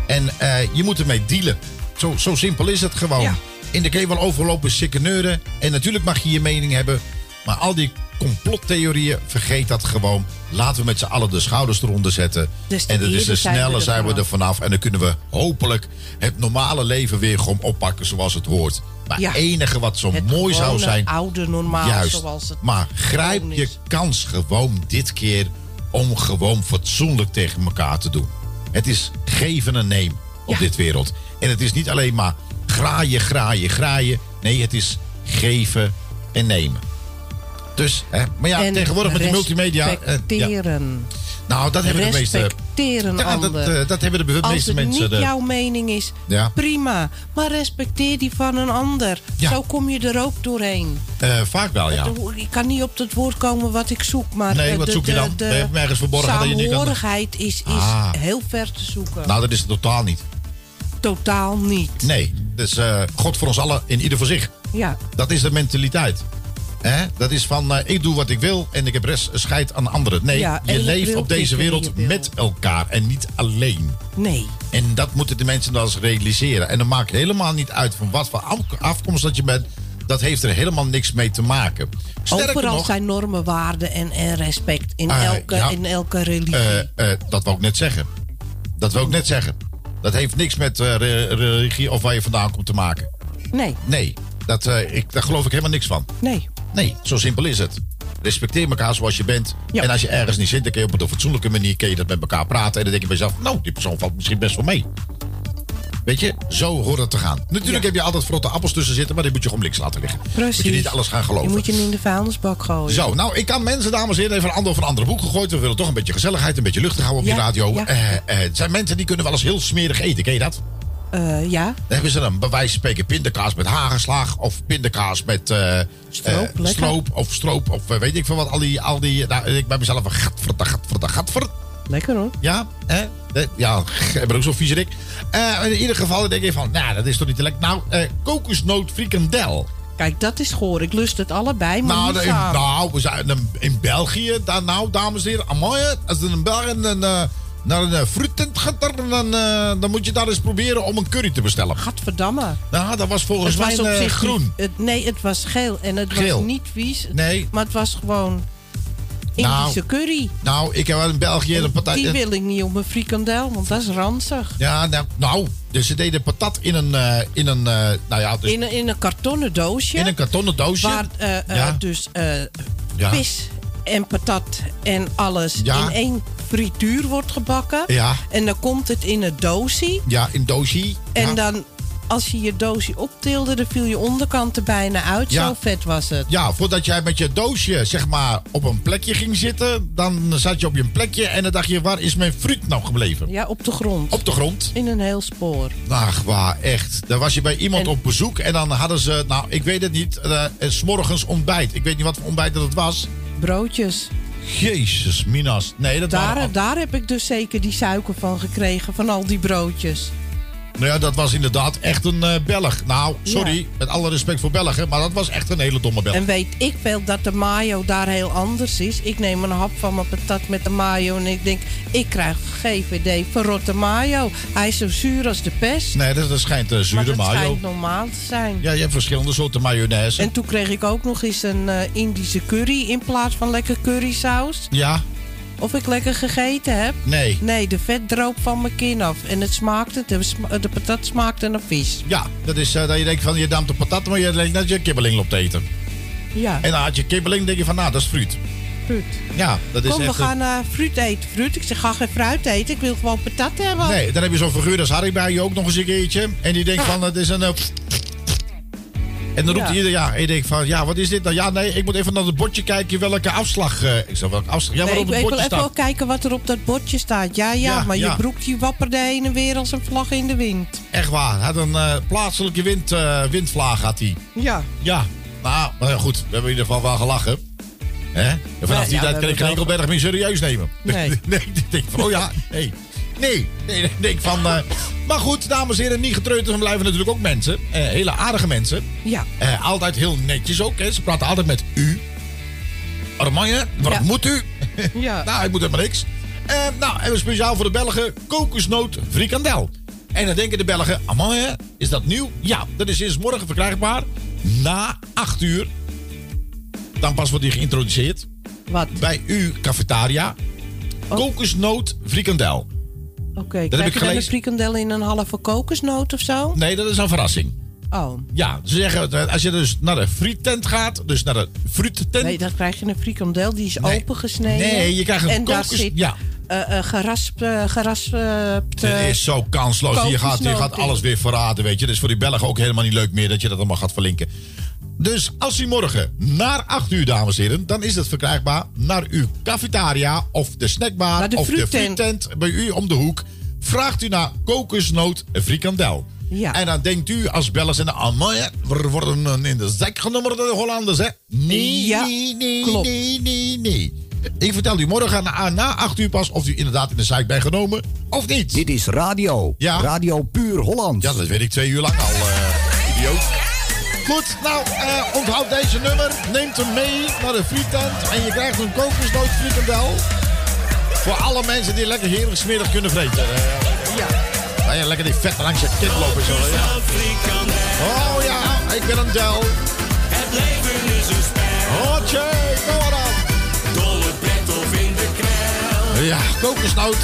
En eh, je moet ermee dealen. Zo, zo simpel is het gewoon. In de wel overlopen sikkeneuren. En natuurlijk mag je je mening hebben. Maar al die complottheorieën, vergeet dat gewoon. Laten we met z'n allen de schouders eronder zetten. Dus te en dat is de eerder zijn we sneller er zijn we vanaf. er vanaf. En dan kunnen we hopelijk het normale leven weer gewoon oppakken zoals het hoort. Maar Ja. het enige wat zo Het mooi zou zijn. oude normaal Juist. zoals het maar grijp je kans gewoon dit keer om gewoon fatsoenlijk tegen elkaar te doen. Het is geven en nemen op dit wereld. En het is niet alleen maar graaien, graaien, graaien. Nee, het is geven en nemen. Dus, hè, maar ja, En tegenwoordig met die multimedia. eh, ja. Nou, dat hebben de meeste. Ja, dat, eh, dat hebben de Als meeste het mensen. niet de- jouw mening is, Ja. prima. Maar respecteer die van een ander. Ja. Zo kom je er ook doorheen. Eh, vaak wel, ja. Ik kan niet op het woord komen wat ik zoek. Maar Nee, eh, wat de, zoek je dan? De je ergens verborgen dat je niet kan- saamhorigheid is, is Ah. heel ver te zoeken. Nou, dat is het totaal niet. Totaal niet. Nee, dus eh, God voor ons allen in ieder voor zich. Ja. Dat is de mentaliteit. Hè? Dat is van, eh, ik doe wat ik wil en ik heb rest scheid aan anderen. Nee, Ja, je leeft wil op deze wereld wil. met elkaar en niet alleen. Nee. En dat moeten de mensen dan eens realiseren. En dan maakt helemaal niet uit van wat voor af- afkomst dat je bent. Dat heeft er helemaal niks mee te maken. Sterker Overal nog, zijn normen, waarden en, en respect. In, Eh, elke, ja. in elke religie. eh, eh, dat wou ik net zeggen. Dat wou ik net zeggen. Dat heeft niks met re- religie of waar je vandaan komt te maken. nee, Nee, dat, ik, daar geloof ik helemaal niks van. nee. Nee, zo simpel is het. Respecteer elkaar zoals je bent. En als je ergens niet zit, dan kun je op een fatsoenlijke manier kun je dat met elkaar praten. En dan denk je bij jezelf, nou, die persoon valt misschien best wel mee. Weet je, zo hoort het te gaan. Natuurlijk heb je altijd verrotte appels tussen zitten, maar die moet je gewoon links laten liggen. Precies. Moet je niet alles gaan geloven. Je moet je in de vuilnisbak gooien. Zo, nou, ik kan mensen, dames en heren, even een ander of een andere boek gegooid. We willen toch een beetje gezelligheid, een beetje luchtig houden op Ja, radio. ja. Eh, eh, het zijn mensen die kunnen wel eens heel smerig eten, ken je dat? Eh, ja, Dan hebben ze dan bij wijze van spreken pindakaas met hagelslag of pindakaas met eh, Stroop, eh, stroop of stroop of weet ik veel wat. Al die, al die nou, ik bij mezelf een gatver, gatver, gatver. lekker hoor. Ja, hè? Ja, ik ben ook zo viezerik. Eh in ieder geval denk ik van, nou, dat is toch niet te lekker. Nou, kokosnoot frikandel. Kijk, dat is goor. Ik lust het allebei, maar Nou, niet in, nou, we zijn in, België, daar, nou, dames en heren, amai, hè, als in België een, naar een uh, fruittent gaat, dan, dan, eh, dan moet je daar eens proberen om een curry te bestellen. Gadverdamme. Nou, dat was volgens het mij was op eh, zich groen. niet- het, nee, het was geel en het Geel. was niet vies. Nee. Maar het was gewoon Nou, Indische curry. Nou, ik heb wel in België een patat. Die wil ik niet op mijn frikandel, want dat is ranzig. Ja, nou, nou, dus ze deden patat in een, eh, in een, eh, nou ja, dus In, een, in een kartonnen doosje. in een kartonnen doosje. Waar eh, eh, Ja. dus eh, Ja. vis en patat en alles Ja. in één frituur wordt gebakken. Ja. En dan komt het in een doosje. Ja, in doosje. En ja. dan, als je je doosje optilde, dan viel je onderkant er bijna uit. Ja. Zo vet was het. Ja, voordat jij met je doosje zeg maar op een plekje ging zitten, dan zat je op je plekje en dan dacht je, waar is mijn fruit nou gebleven? Ja, op de grond. Op de grond. In een heel spoor. Ach, waar, echt. Dan was je bij iemand En- op bezoek en dan hadden ze, nou, ik weet het niet, eh, 's morgens ontbijt. Ik weet niet wat voor ontbijt dat het was. Broodjes. Jezus, Minas. Nee, dat Daar, waren... daar heb ik dus zeker die suiker van gekregen, van al die broodjes. Nou ja, dat was inderdaad echt een eh, Belg. Nou, sorry, Ja. met alle respect voor Belgen, maar dat was echt een hele domme Belg. En weet ik veel dat de mayo daar heel anders is. Ik neem een hap van mijn patat met de mayo en ik denk, ik krijg GVD verrotte mayo. Hij is zo zuur als de pest. Nee, dat, dat schijnt uh, maar zure dat mayo. schijnt normaal te zijn. Ja, je hebt verschillende soorten mayonaise. En toen kreeg ik ook nog eens een eh, Indische curry in plaats van lekker currysaus. Ja, Of ik lekker gegeten heb. nee. Nee, de vet droop van mijn kin af. En het smaakte, de, sma- de patat smaakte naar vis. Ja, dat is eh, dat je denkt van je damt de patat, maar je denkt dat je kibbeling loopt te eten. Ja, En dan had je kibbeling, denk je van nou, dat is fruit. fruit. Ja, dat is Kom, we echt... eh, gaan eh, fruit eten. Fruit? Ik zeg, ga geen fruit eten. Ik wil gewoon patat hebben. Nee, dan heb je zo'n figuur als Harry bij je ook nog eens een keertje. En die denkt van, het is een... en dan roept Ja. hij ieder ja. En je denkt van, ja, wat is dit nou? Ja, nee, ik moet even naar het bordje kijken welke afslag... eh, ik zeg, welke afslag? Ja, Nee, ik, het ik wil even kijken wat er op dat bordje staat. Ja, ja, Ja, maar ja. je broek die wapperde heen en weer als een vlag in de wind. Echt waar. Had een eh, plaatselijke wind, eh, windvlaag had hij. Ja. Ja. Nou, maar ja, goed. We hebben in ieder geval wel gelachen. Hè? En vanaf die tijd kan ik geen hebben enkel berg meer serieus nemen. Nee. nee, ik denk van, oh ja, nee. Nee, nee, nee, denk van... eh, maar goed, dames en heren, niet getreurd. Er blijven natuurlijk ook mensen. eh, hele aardige mensen. Ja. Eh, altijd heel netjes ook. Hè. Ze praten altijd met u. Armanje, wat Ja. moet u? Ja. nou, ik moet helemaal niks. Nou, en we speciaal voor de Belgen kokosnoot frikandel. En dan denken de Belgen, Armanje, is dat nieuw? Ja, dat is sinds morgen verkrijgbaar. Na 8 uur. Dan pas wordt die geïntroduceerd. Wat? Bij uw cafetaria. Kokosnoot frikandel. Oké, heb krijg ik je dan een gelezen. frikandel in een halve kokosnoot of zo? Nee, dat is een verrassing. Oh. Ja, ze zeggen, eh, als je dus naar de friettent gaat, dus naar de fruittent. Nee, dan krijg je een frikandel, die is Nee. opengesneden. Nee, je krijgt een En daar kokos- zit ja. eh, eh, gerasp, geraspt... eh, Het is zo kansloos. Je gaat, je gaat alles weer verraden, weet je. Dat is voor die Belgen ook helemaal niet leuk meer dat je dat allemaal gaat verlinken. Dus als u morgen naar 8 uur, dames en heren, dan is het verkrijgbaar naar uw cafetaria of de snackbar de of de fruittent bij u om de hoek. Vraagt u naar kokosnoot frikandel. Ja. En dan denkt u als bellers in de Amman, we worden in de zak genomen door de Hollanders, hè? Nee, nee, nee, nee, nee. Ik vertel u morgen na, na 8 uur pas of u inderdaad in de zaak bent genomen of niet. Dit is radio. Ja. Radio puur Holland. Ja, dat weet ik twee uur lang al, eh, idioot. Goed, nou, eh, onthoud deze nummer. Neemt hem mee naar de frietent en je krijgt een kokosnoot frikandel. Voor alle mensen die lekker heerlijk smerig kunnen vreten. Eh, ja. Ga je lekker die vet langs je kind lopen zo. Ja. Oh ja, ik ben een del. Het leven is een spel. Hotje, kom maar dan. Dolle pret of in de kruil. Ja, kokosnoot.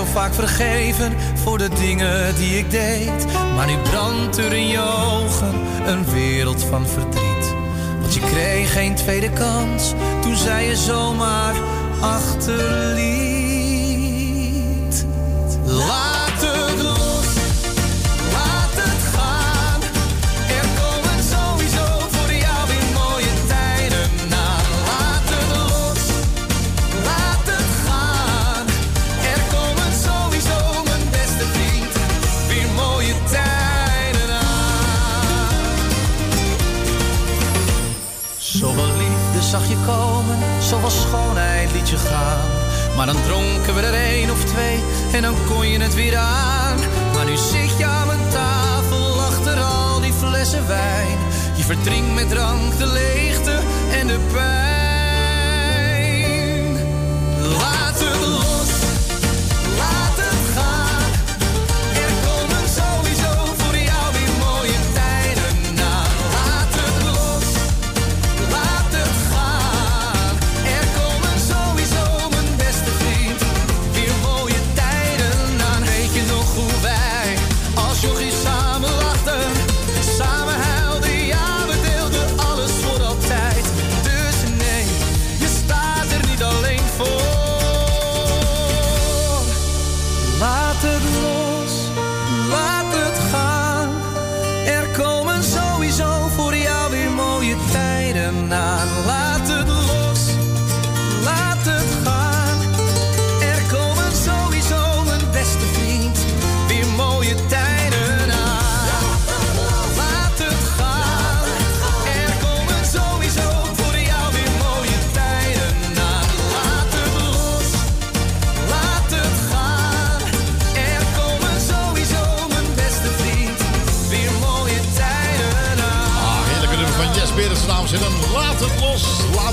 zo vaak vergeven voor de dingen die ik deed. Maar nu brandt er in je ogen een wereld van verdriet. Want je kreeg geen tweede kans toen zei je zomaar achter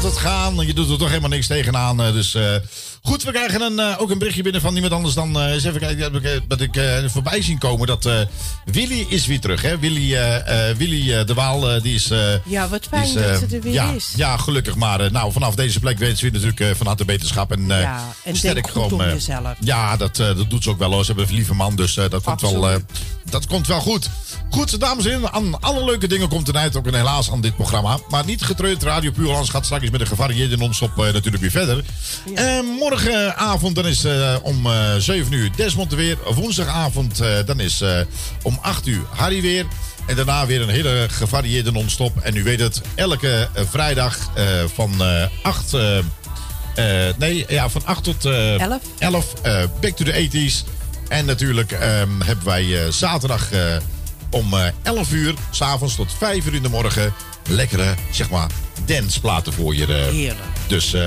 laat het gaan. Je doet er toch helemaal niks tegenaan. eh, Dus eh, goed, we krijgen een, eh, ook een berichtje binnen van niemand anders dan... eens even kijken, heb ik, dat ik eh, voorbij zien komen dat Willy is weer terug. Hè? Willy, Willy de Waal, die is... Ja, wat fijn is, dat ze er weer ja, is. Ja, gelukkig. Maar nou, vanaf deze plek wensen we natuurlijk van harte beterschap. En, Ja, en om eh, jezelf. Ja, dat, dat doet ze ook wel hoor. Ze hebben een lieve man, dus dat, komt wel, dat komt wel goed. Goed, dames en heren, aan alle leuke dingen komt een eind ook een helaas aan dit programma. Maar niet getreurd, Radio Puurlands gaat straks met een gevarieerde non-stop natuurlijk weer verder. Eh, morgenavond dan is eh, om eh 7 uur Desmond er weer. Woensdagavond eh, dan is om 8 uur Harry weer. En daarna weer een hele gevarieerde non-stop. En u weet het, elke vrijdag van eh 8... eh, eh, nee, ja, van 8 tot eh 11. 11 eh, Back to the 80s. En natuurlijk ehm, hebben wij zaterdag om eh 11 uur, s'avonds tot 5 uur in de morgen, lekkere, zeg maar, danceplaten voor je. eh. Heerlijk. Dus eh,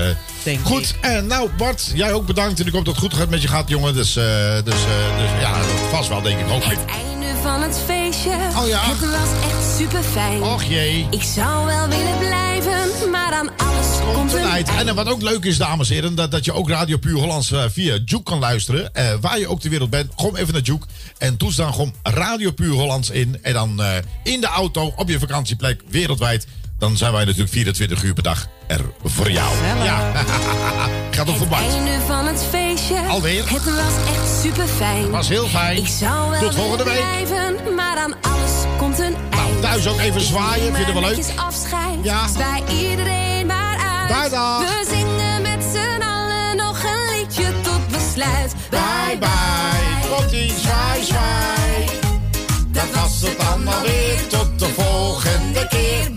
goed. En nou, Bart, jij ook bedankt. En ik hoop dat het goed gaat met je gaat, jongen. Dus, eh, dus, eh, dus ja, vast wel, denk ik. Hopelijk. Einde van het feestje. Oh ja. Het was echt super fijn. Och jee. Ik zou wel willen blijven, maar aan alles komt, een. En eh, wat ook leuk is, dames en heren, dat, dat je ook Radio Puur Hollands eh, via Juke kan luisteren. Eh, waar je ook ter wereld bent, kom even naar Juke. En toets dan gewoon Radio Puur Hollands in. En dan in de auto, op je vakantieplek, wereldwijd. Dan zijn wij natuurlijk 24 uur per dag er voor jou. Ja, gaat toch voorbij. Einde van het feestje. Alweer? Het was echt super fijn. Was heel fijn. Ik zou wel Tot volgende week. blijven, maar aan alles komt een eind. thuis ook even zwaaien, vind je wel leuk? Afscheid. Ja. Zwaai iedereen maar uit. Bye, dag. We zingen met z'n allen nog een liedje tot besluit. Bye bye. Komt-ie, zwaai, zwaai. Dat was het dan alweer. Tot de volgende keer.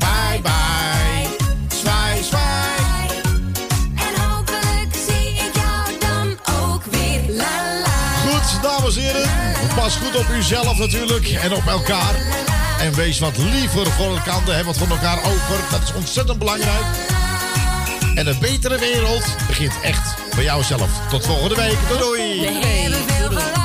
Pas goed op uzelf natuurlijk en op elkaar. En wees wat liever voor elkaar. Heb wat van elkaar over. Dat is ontzettend belangrijk. En een betere wereld begint echt bij jouzelf. Tot volgende week. Doei doei.